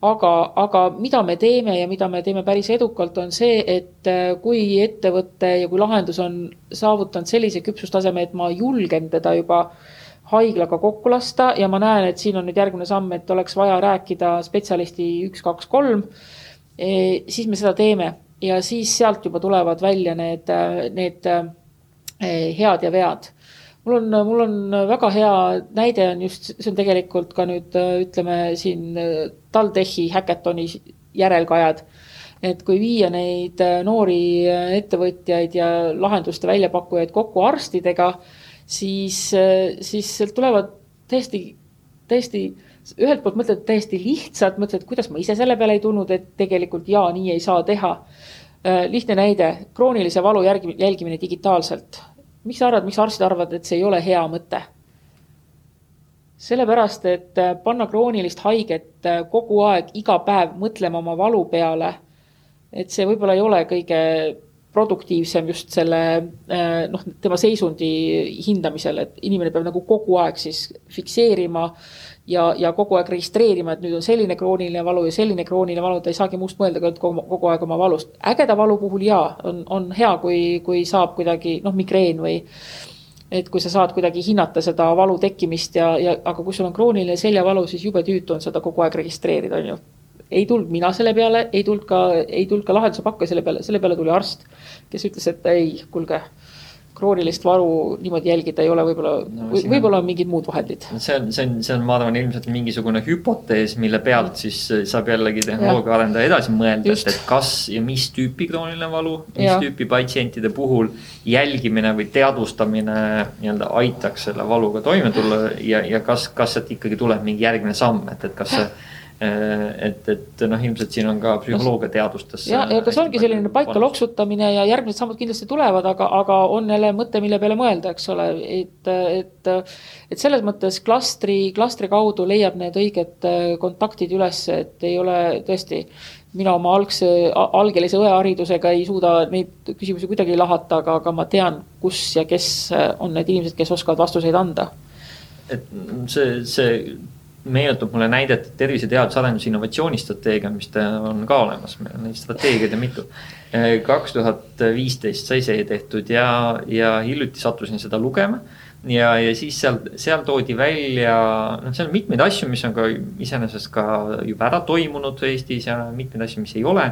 aga, aga mida me teeme ja mida me teeme päris edukalt, on see, et kui ettevõte ja kui lahendus on saavutanud sellise küpsustaseme, et ma julgen teda juba äh, haiglaga kokku lasta ja ma näen, et siin on nüüd järgmine samm, et oleks vaja rääkida spetsialisti üks, kaks, kolm. E, siis me seda teeme ja siis sealt juba tulevad välja need, need e, head ja vead. mul on, mul on väga hea näide on just, see on tegelikult ka nüüd ütleme siin TalTechi häkatoni järelkajad et kui viia neid noori ettevõtjaid ja lahenduste väljapakkujaid kokku arstidega siis, siis sealt tulevad täiesti, täiesti ühelt poolt mõtled täiesti lihtsalt, mõtled, kuidas ma ise selle peale ei tulnud, et tegelikult jaa, nii ei saa teha. lihtne näide, kroonilise valu järgi, jälgimine digitaalselt. miks sa arvad, miks arstid arvavad, et see ei ole hea mõte? sellepärast, et panna kroonilist haiget kogu aeg, iga päev mõtlema oma valu peale, et see võib-olla ei ole kõige produktiivsem just selle äh, noh, tema seisundi hindamisel, et inimene peab nagu kogu aeg siis fikseerima ja, ja kogu aeg registreerima, et nüüd on selline krooniline valu ja selline krooniline valu, ta ei saagi muust mõelda kui kogu, kogu aeg oma valust. ägeda valu puhul jaa, on, on hea, kui, kui saab kuidagi noh, migreen või et kui sa saad kuidagi hinnata seda valu tekkimist ja, ja aga kui sul on krooniline seljavalu, siis jube tüütu on seda kogu aeg registreerida, on ju ei tulnud mina selle peale, ei tulnud ka, ei tulnud ka lahenduse pakkuja selle peale, selle peale tuli arst, kes ütles, et ei, kuulge, kroonilist varu niimoodi jälgida ei ole võib-olla No siin võib-olla on mingid muud vahendid. see on, see on, see on, ma arvan, ilmselt mingisugune hüpotees, mille pealt siis saab jällegi tehnoloogia arendaja edasi mõelda, et, et kas ja mis tüüpi krooniline valu, mis Ja. tüüpi patsientide puhul jälgimine või teadvustamine nii-öelda aitaks selle valuga toime tulla ja, ja kas, kas sealt ikkagi tuleb mingi järgmine samm, et, et kas see et, et noh, ilmselt siin on ka psühholoogia teadustes. ja, ja kas ongi selline paika loksutamine ja järgmised sammud kindlasti tulevad, aga, aga on jälle mõte, mille peale mõelda, eks ole, et, et. et selles mõttes klastri, klastri kaudu leiab need õiged kontaktid üles, et ei ole tõesti. mina oma algse, algelise õeharidusega ei suuda neid küsimusi kuidagi lahata, aga, aga ma tean, kus ja kes on need inimesed, kes oskavad vastuseid anda. et see, see meenutab mulle näidet tervise teadus arenduse innovatsioonistrateegia, mis on ka olemas, meil on neid strateegiaid ja mitu. kaks tuhat viisteist sai see tehtud ja, ja hiljuti sattusin seda lugema. ja, ja siis seal, seal toodi välja, noh, seal on mitmeid asju, mis on ka iseenesest ka juba ära toimunud Eestis ja mitmeid asju, mis ei ole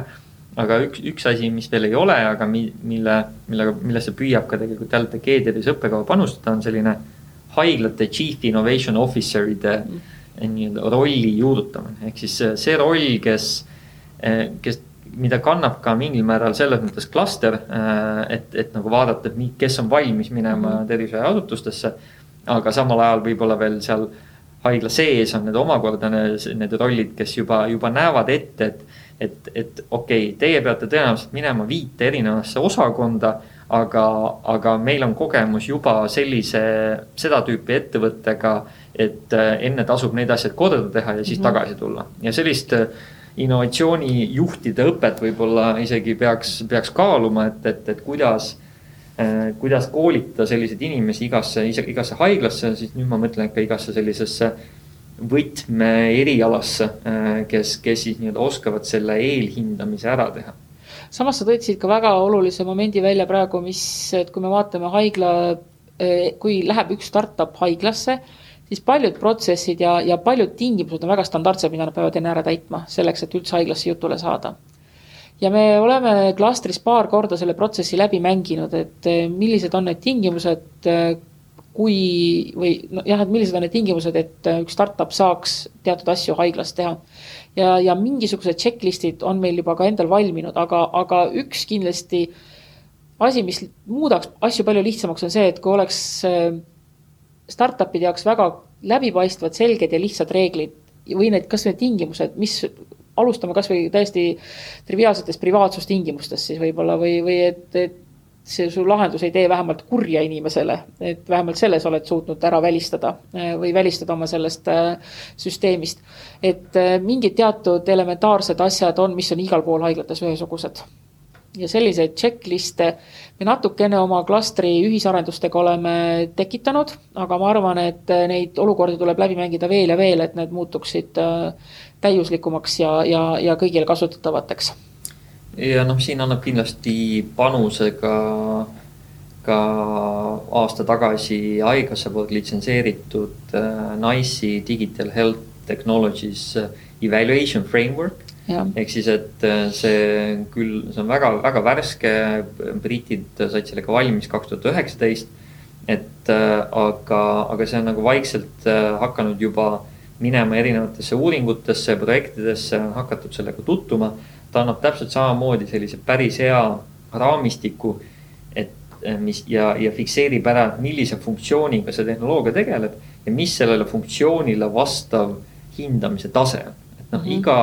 aga üks, üks asi, mis veel ei ole, aga mi, mille, millega, millesse püüab ka tegelikult jälle G-tervise õppekava panustada, on selline haiglate chief innovation officer'ide mm nii-öelda rolli juurutamine, ehk siis see roll, kes, kes, mida kannab ka mingil määral selles mõttes klaster, et, et nagu vaadata, et kes on valmis minema mm -hmm. tervishoiuasutustesse. aga samal ajal võib-olla veel seal haigla sees on need omakorda need, need rollid, kes juba, juba näevad ette, et, et, et okei okay,, teie peate tõenäoliselt minema viite erinevasse osakonda aga, aga meil on kogemus juba sellise, seda tüüpi ettevõttega et äh, enne tasub need asjad korda teha ja siis mm -hmm. tagasi tulla ja sellist äh, innovatsioonijuhtide õpet võib-olla isegi peaks, peaks kaaluma, et, et, et kuidas äh,. kuidas koolitada selliseid inimesi igasse, igasse haiglasse, siis nüüd ma mõtlen ka igasse sellisesse võtme erialasse kes, kes siis nii-öelda oskavad selle eelhindamise ära teha samas sa tõid siit ka väga olulise momendi välja praegu, mis, et kui me vaatame haigla, kui läheb üks startup haiglasse siis paljud protsessid ja, ja paljud tingimused on väga standardsed, mida nad peavad enne ära täitma, selleks, et üldse haiglasse jutule saada. ja me oleme klastris paar korda selle protsessi läbi mänginud, et eh, millised on need tingimused, eh, kui või noh, jah, et millised on need tingimused, et eh, üks startup saaks teatud asju haiglas teha. Ja, ja mingisugused checklist'id on meil juba ka endal valminud, aga, aga üks kindlasti asi, mis muudaks asju palju lihtsamaks, on see, et kui oleks startup'ide jaoks väga läbipaistvad, selged ja lihtsad reeglid või need, kas need tingimused, mis, alustame kasvõi täiesti triviaalsetest privaatsustingimustest siis võib-olla või, või et, et see su lahendus ei tee vähemalt kurja inimesele, et vähemalt selles oled suutnud ära välistada või välistada oma sellest äh, süsteemist. et äh, mingid teatud elementaarsed asjad on, mis on igal pool haiglates ühesugused ja selliseid checklist'e me natukene oma klastri ühisarendustega oleme tekitanud, aga ma arvan, et neid olukordi tuleb läbi mängida veel ja veel, et need muutuksid täiuslikumaks ja, ja, ja kõigile kasutatavateks. Ja noh, siin annab kindlasti panuse ka, ka aasta tagasi haigekassa poolt litsenseeritud äh, NICE Digital Health Technologies Evaluation Framework ehk siis, et äh, see küll, see on väga, väga värske, britid said sellega valmis kaks tuhat üheksateist. et äh, aga, aga see on nagu vaikselt äh, hakanud juba minema erinevatesse uuringutesse, projektidesse, on hakatud sellega tutvuma. Ta annab täpselt samamoodi sellise päris hea raamistiku, et mis ja, ja fikseerib ära, millise funktsiooniga see tehnoloogia tegeleb ja mis sellele funktsioonile vastav hindamise tase on. et noh mm, -hmm. iga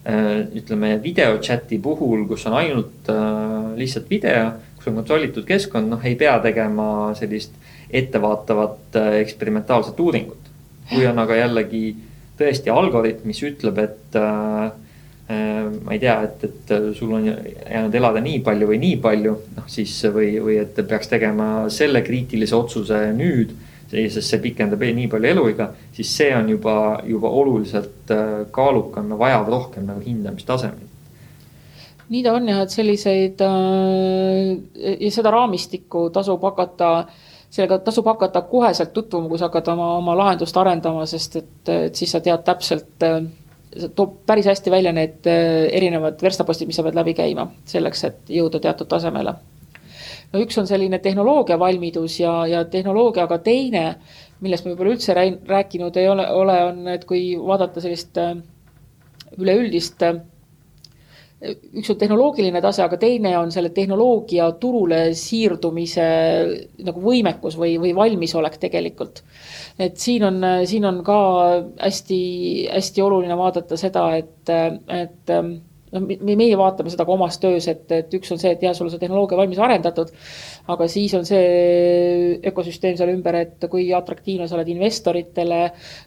Äh, ütleme video chat'i puhul, kus on ainult äh, lihtsalt video, kus on kontrollitud keskkond, noh, ei pea tegema sellist ettevaatavat äh, eksperimentaalset uuringut. kui on aga jällegi tõesti algoritm, mis ütleb, et äh, ma ei tea, et, et sul on jäänud elada nii palju või nii palju, noh siis või, või et peaks tegema selle kriitilise otsuse nüüd sest see pikendab nii palju eluiga, siis see on juba, juba oluliselt äh, kaalukam ja vajab rohkem nagu hindamistasemeid nii ta on jah, et selliseid äh, ja seda raamistikku tasub hakata, sellega tasub hakata koheselt tutvuma, kui sa hakkad oma, oma lahendust arendama, sest et, et siis sa tead täpselt, äh, toob päris hästi välja need erinevad verstapostid, mis sa pead läbi käima selleks, et jõuda teatud tasemele. No üks on selline tehnoloogia valmidus ja, ja tehnoloogia, aga teine, millest me võib-olla üldse rääkinud ei ole, ole, on, et kui vaadata sellist äh, üleüldist äh, üks on tehnoloogiline tase, aga teine on selle tehnoloogia turule siirdumise nagu võimekus või, või valmisolek tegelikult. et siin on, siin on ka hästi-hästi oluline vaadata seda, et, et noh, meie vaatame seda ka omas töös, et, et üks on see, et jah, sul on see tehnoloogia valmis arendatud, aga siis on see ökosüsteem seal ümber, et kui atraktiivne sa oled investoritele,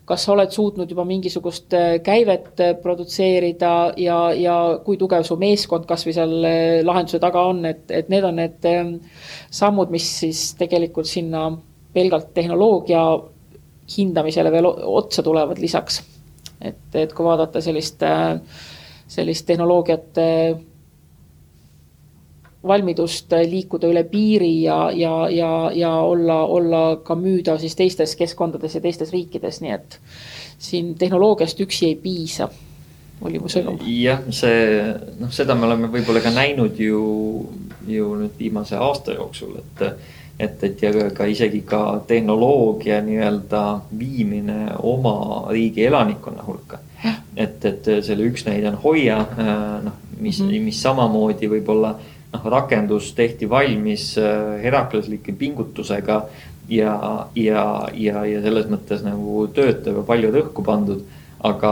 kas sa oled suutnud juba mingisugust äh, käivet äh, produtseerida ja, ja kui tugev su meeskond kas või seal äh, lahenduse taga on, et, et need on need ähm, sammud, mis siis tegelikult sinna pelgalt tehnoloogia hindamisele veel otsa tulevad lisaks. et, et kui vaadata sellist äh, sellist tehnoloogiate valmidust liikuda üle piiri ja, ja, ja, ja olla, olla ka müüda siis teistes keskkondades ja teistes riikides, nii et siin tehnoloogiast üksi ei piisa, oli mu sõnum. jah, see, noh, seda me oleme võib-olla ka näinud ju, ju nüüd viimase aasta jooksul, et et, et ja ka isegi ka tehnoloogia nii-öelda viimine oma riigi elanikkonna hulka et, et selle üks näide on Hoia, äh, noh, mis mm, -hmm. mis samamoodi võib-olla noh, rakendus tehti valmis äh, herakleslike pingutusega ja, ja, ja, ja selles mõttes nagu töötav ja palju rõhku pandud. aga,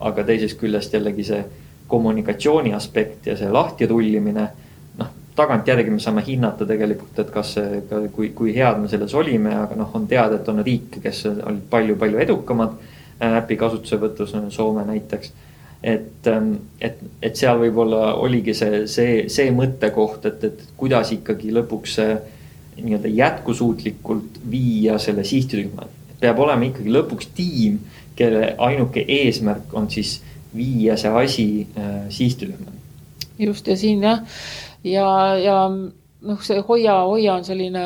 aga teisest küljest jällegi see kommunikatsiooni aspekt ja see lahtirullimine. noh, tagantjärgi me saame hinnata tegelikult, et kas see, kui, kui head me selles olime, aga noh, on teada, et on riike, kes olid palju-palju edukamad äpi kasutuselevõtus, Soome näiteks. et, ähm, et, et seal võib-olla oligi see, see, see mõttekoht, et, et kuidas ikkagi lõpuks nii-öelda jätkusuutlikult viia selle sihtrühma. peab olema ikkagi lõpuks tiim, kelle ainuke eesmärk on siis viia see asi äh, sihtrühma. just ja siin jah, ja, ja noh, see Hoia, Hoia on selline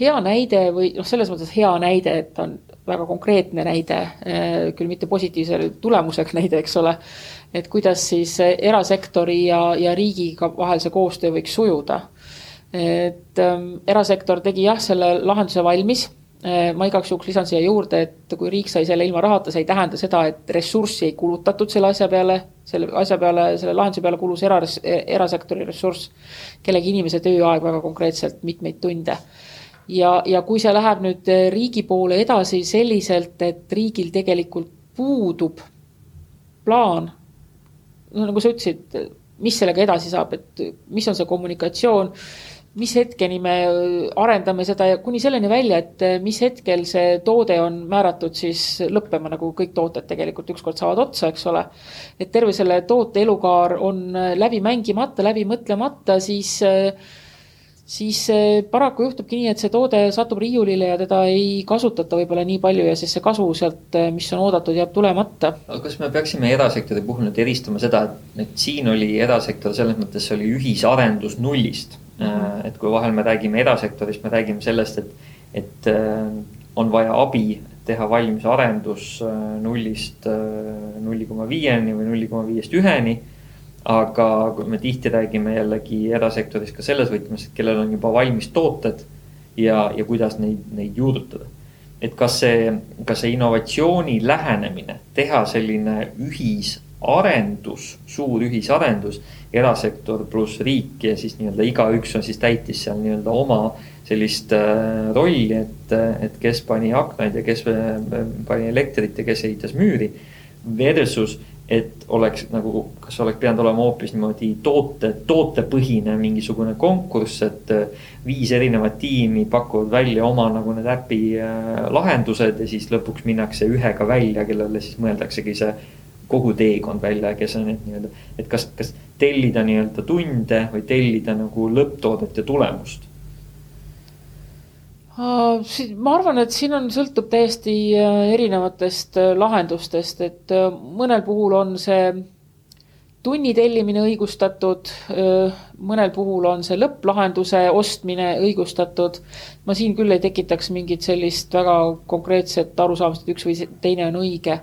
hea näide või noh, selles mõttes hea näide, et on väga konkreetne näide, eh, küll mitte positiivse tulemusega näide, eks ole, et kuidas siis erasektori ja, ja riigiga vahel see koostöö võiks sujuda. et ähm, erasektor tegi jah, selle lahenduse valmis. Äh,, ma igaks juhuks lisan siia juurde, et kui riik sai selle ilma rahata, see ei tähenda seda, et ressurssi ei kulutatud selle asja peale, selle asja peale, selle lahenduse peale kulus era, erasektori ressurss, kellegi inimese tööaeg väga konkreetselt mitmeid tunde ja, ja kui see läheb nüüd eh, riigi poole edasi selliselt, et riigil tegelikult puudub plaan, no nagu sa ütlesid, mis sellega edasi saab, et mis on see kommunikatsioon, mis hetkeni me arendame seda ja kuni selleni välja, et mis hetkel see toode on määratud siis lõppema, nagu kõik tooted tegelikult ükskord saavad otsa, eks ole. et terve selle toote elukaar on läbi mängimata, läbi mõtlemata, siis äh, siis paraku juhtubki nii, et see toode satub riiulile ja teda ei kasutata võib-olla nii palju ja siis see kasu sealt, eh, mis on oodatud, jääb tulemata. aga kas me peaksime erasektori puhul nüüd eristama seda, et, et siin oli erasektor selles mõttes, see oli ühisarendus nullist mm. -hmm. et kui vahel me räägime erasektorist, me räägime sellest, et, et on vaja abi teha valmis arendus nullist nulli koma viieni või nulli koma viiest üheni aga kui me tihti räägime jällegi erasektoris ka selles võtmes, et kellel on juba valmis tooted ja, ja kuidas neid, neid juurutada. et kas see, kas see innovatsiooni lähenemine, teha selline ühisarendus, suur ühisarendus, erasektor pluss riik ja siis nii-öelda igaüks on siis täitis seal nii-öelda oma sellist äh, rolli, et, et kes pani aknaid ja kes äh, pani elektrit ja kes ehitas müüri. Versus et oleks nagu, kas oleks pidanud olema hoopis niimoodi toote, tootepõhine mingisugune konkurss, et äh, viis erinevat tiimi pakuvad välja oma nagu need äpi äh, lahendused ja siis lõpuks minnakse ühega välja, kellele siis mõeldaksegi see kogu teekond välja, kes on need nii-öelda, et kas, kas tellida nii-öelda tunde või tellida nagu lõpptoodet ja tulemust ma arvan, et siin on, sõltub täiesti äh, erinevatest äh, lahendustest, et äh, mõnel puhul on see tunni tellimine õigustatud, mõnel puhul on see lõpplahenduse ostmine õigustatud. ma siin küll ei tekitaks mingit sellist väga konkreetset arusaamist, et üks või teine on õige.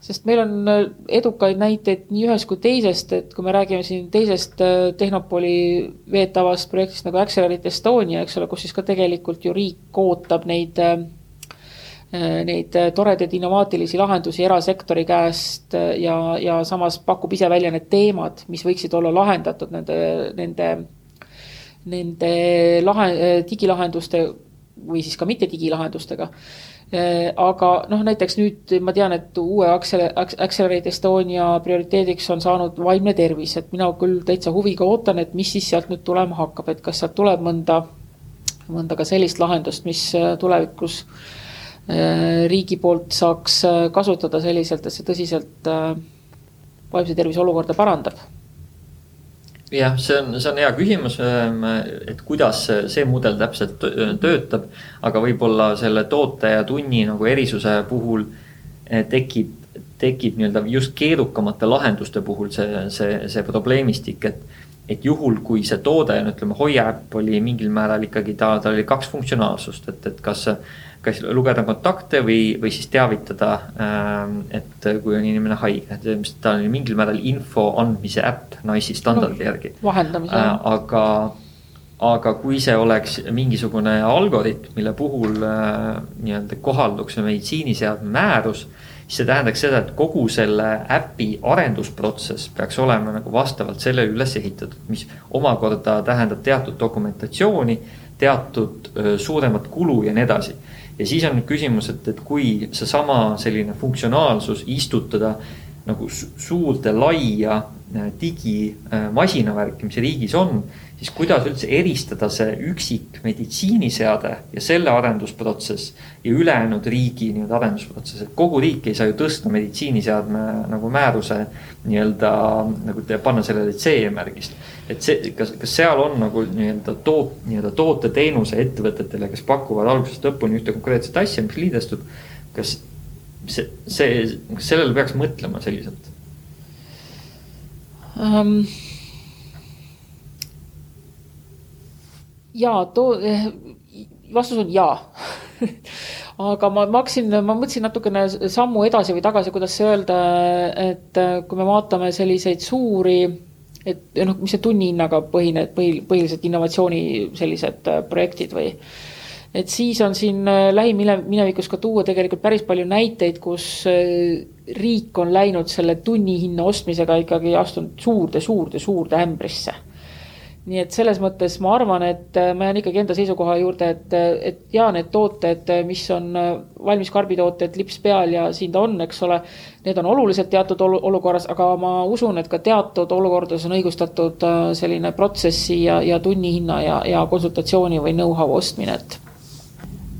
Sest meil on äh, edukaid näiteid nii ühest kui teisest, et kui me räägime siin teisest äh, Tehnopoli veetavast projektist nagu Accelerate Estonia, eks ole, kus siis ka tegelikult ju riik ootab neid äh, neid toredaid innovaatilisi lahendusi erasektori käest ja, ja samas pakub ise välja need teemad, mis võiksid olla lahendatud nende, nende, nende lahe, digilahenduste või siis ka mitte digilahendustega aga noh, näiteks nüüd ma tean, et uue Accelerate Estonia prioriteediks on saanud vaimne tervis, et mina küll täitsa huviga ootan, et mis siis sealt nüüd tulema hakkab, et kas sealt tuleb mõnda, mõnda ka sellist lahendust, mis äh, tulevikus äh, riigi poolt saaks kasutada selliselt, et see tõsiselt vaimse tervise olukorda parandab jah, see on, see on hea küsimus, ähm, et kuidas see mudel täpselt töötab. aga võib-olla selle toote ja tunni nagu erisuse puhul eh, tekib, tekib nii-öelda just keerukamate lahenduste puhul see, see, see probleemistik, et. et juhul, kui see toode, no ütleme, Hoia äpp oli mingil määral ikkagi ta, tal oli kaks funktsionaalsust, et, et kas kas lugeda kontakte või, või siis teavitada, ähm, et kui on inimene haige, et ta on mingil määral info andmise äpp NICE standardi järgi. vahendamise äh,. aga, aga kui see oleks mingisugune algoritm, mille puhul äh, nii-öelda kohalduks meditsiiniseadme määrus siis see tähendaks seda, et kogu selle äpi arendusprotsess peaks olema nagu vastavalt sellele üles ehitatud, mis omakorda tähendab teatud dokumentatsiooni, teatud suuremat kulu ja nii edasi ja siis on nüüd küsimus, et, et kui seesama selline funktsionaalsus istutada nagu suurde laia digimasinavärki, mis riigis on siis kuidas üldse eristada see üksik meditsiiniseade ja selle arendusprotsess ja ülejäänud riigi nii-öelda arendusprotsess, et kogu riik ei saa ju tõsta meditsiiniseadme nagu määruse nii-öelda nagu panna sellele CE-märgist. Et see, kas, kas seal on nagu nii-öelda toot, nii-öelda toote-teenuse ettevõtetele, kes pakuvad algusest lõpuni ühte konkreetset asja, mis liidestub. kas see, see, kas sellele peaks mõtlema selliselt um...? jaa, too, eh, vastus on jaa aga ma, ma hakkasin, ma mõtlesin natukene sammu edasi või tagasi, kuidas öelda, et eh, kui me vaatame selliseid suuri, et noh, mis see tunnihinnaga põhine, põhi, põhiliselt innovatsiooni sellised eh, projektid või? Et siis on siin lähiminevikus ka tuua tegelikult päris palju näiteid, kus riik on läinud selle tunnihinna ostmisega ikkagi astunud suurde, suurde, suurde ämbrisse nii et selles mõttes ma arvan, et äh, ma jään ikkagi enda seisukoha juurde, et, äh, et jaa, need tooted, äh, mis on valmis karbitooted, lips peal ja siin ta on, eks ole. Need on olulised teatud olukorras, aga ma usun, et ka teatud olukordades on õigustatud selline protsessi ja, ja tunnihinna ja, ja konsultatsiooni või know-how ostmine, et.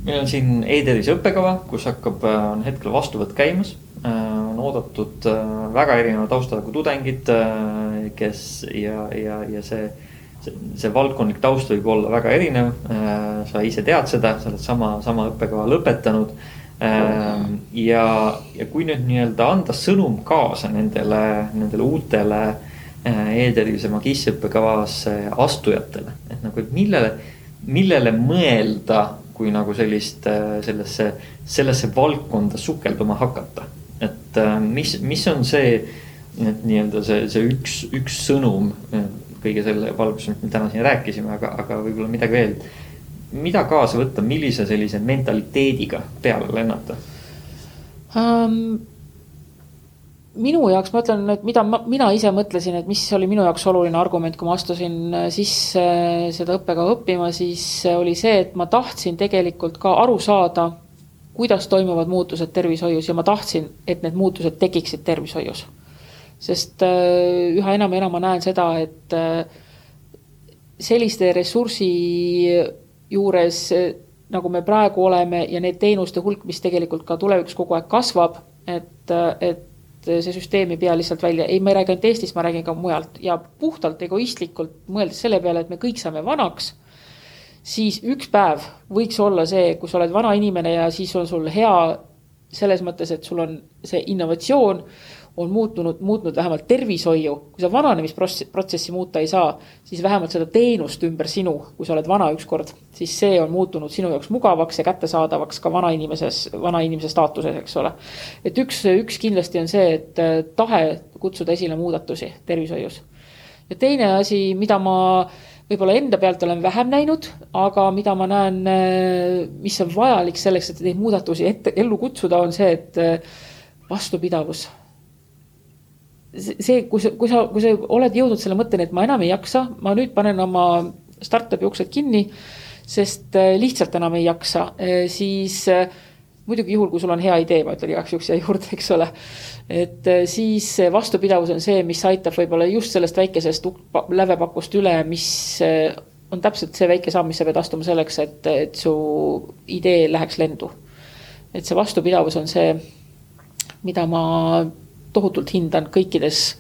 meil on siin e-tervise õppekava, kus hakkab, on hetkel vastuvõtt käimas on oodatud väga erineva taustaga tudengid, kes ja, ja, ja see see, see valdkondlik taust võib olla väga erinev. Äh, sa ise tead seda, sa oled sama, sama õppekava lõpetanud. Äh, ja, ja kui nüüd nii-öelda anda sõnum kaasa nendele, nendele uutele äh, e-tervise magistriõppekavasse astujatele, et nagu, et millele, millele mõelda, kui nagu sellist, sellesse, sellesse valdkonda sukelduma hakata. et mis, mis on see, et nii-öelda see, see üks, üks sõnum kõige selle valguses, mis me täna siin rääkisime, aga, aga võib-olla midagi veel. mida kaasa võtta, millise sellise mentaliteediga peale lennata um,? minu jaoks, ma ütlen, et mida ma, mina ise mõtlesin, et mis oli minu jaoks oluline argument, kui ma astusin sisse seda õppekava õppima, siis oli see, et ma tahtsin tegelikult ka aru saada, kuidas toimuvad muutused tervishoius ja ma tahtsin, et need muutused tekiksid tervishoius sest äh, üha enam ja enam ma näen seda, et äh, selliste ressursi juures, äh, nagu me praegu oleme ja need teenuste hulk, mis tegelikult ka tulevikus kogu aeg kasvab, et, et see süsteem ei pea lihtsalt välja, ei, ma ei räägi ainult Eestist, ma räägin ka mujalt. Ja puhtalt egoistlikult mõeldes selle peale, et me kõik saame vanaks, siis üks päev võiks olla see, kus sa oled vana inimene ja siis on sul hea selles mõttes, et sul on see innovatsioon on muutunud, muutnud vähemalt tervishoiu, kui sa vananemisprotsessi muuta ei saa, siis vähemalt seda teenust ümber sinu, kui sa oled vana ükskord, siis see on muutunud sinu jaoks mugavaks ja kättesaadavaks ka vanainimeses, vanainimese staatuses, eks ole. et üks, üks kindlasti on see, et äh, tahe kutsuda esile muudatusi tervishoius. ja teine asi, mida ma võib-olla enda pealt olen vähem näinud, aga mida ma näen, äh, mis on vajalik selleks, et neid muudatusi ette, ellu kutsuda, on see, et äh, vastupidavus see, kui sa, kui sa, kui sa oled jõudnud selle mõtteni, et ma enam ei jaksa, ma nüüd panen oma startup'i uksed kinni, sest äh, lihtsalt enam ei jaksa, äh, siis äh, muidugi juhul, kui sul on hea idee, ma ütlen igaks juhuks siia juurde, eks ole. et siis vastupidavus on see, mis aitab võib-olla just sellest väikesest lävepakust üle, mis on täpselt see väike samm, mis sa pead astuma selleks, et, et su idee läheks lendu. et see vastupidavus on see, mida ma tohutult hindan kõikides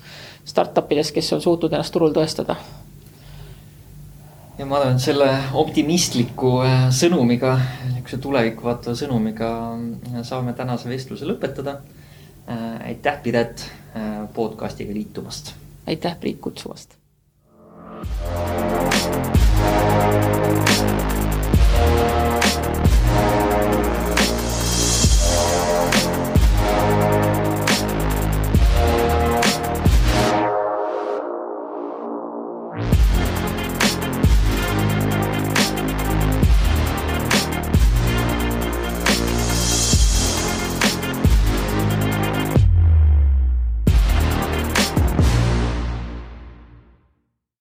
startup ides, kes on suutnud ennast turul tõestada. ja ma arvan, et selle optimistliku äh, sõnumiga, niisuguse tulevikku vaatava sõnumiga äh, saame tänase vestluse lõpetada. Äh, aitäh, Piret, podcast'iga liitumast. aitäh, Priit, kutsumast.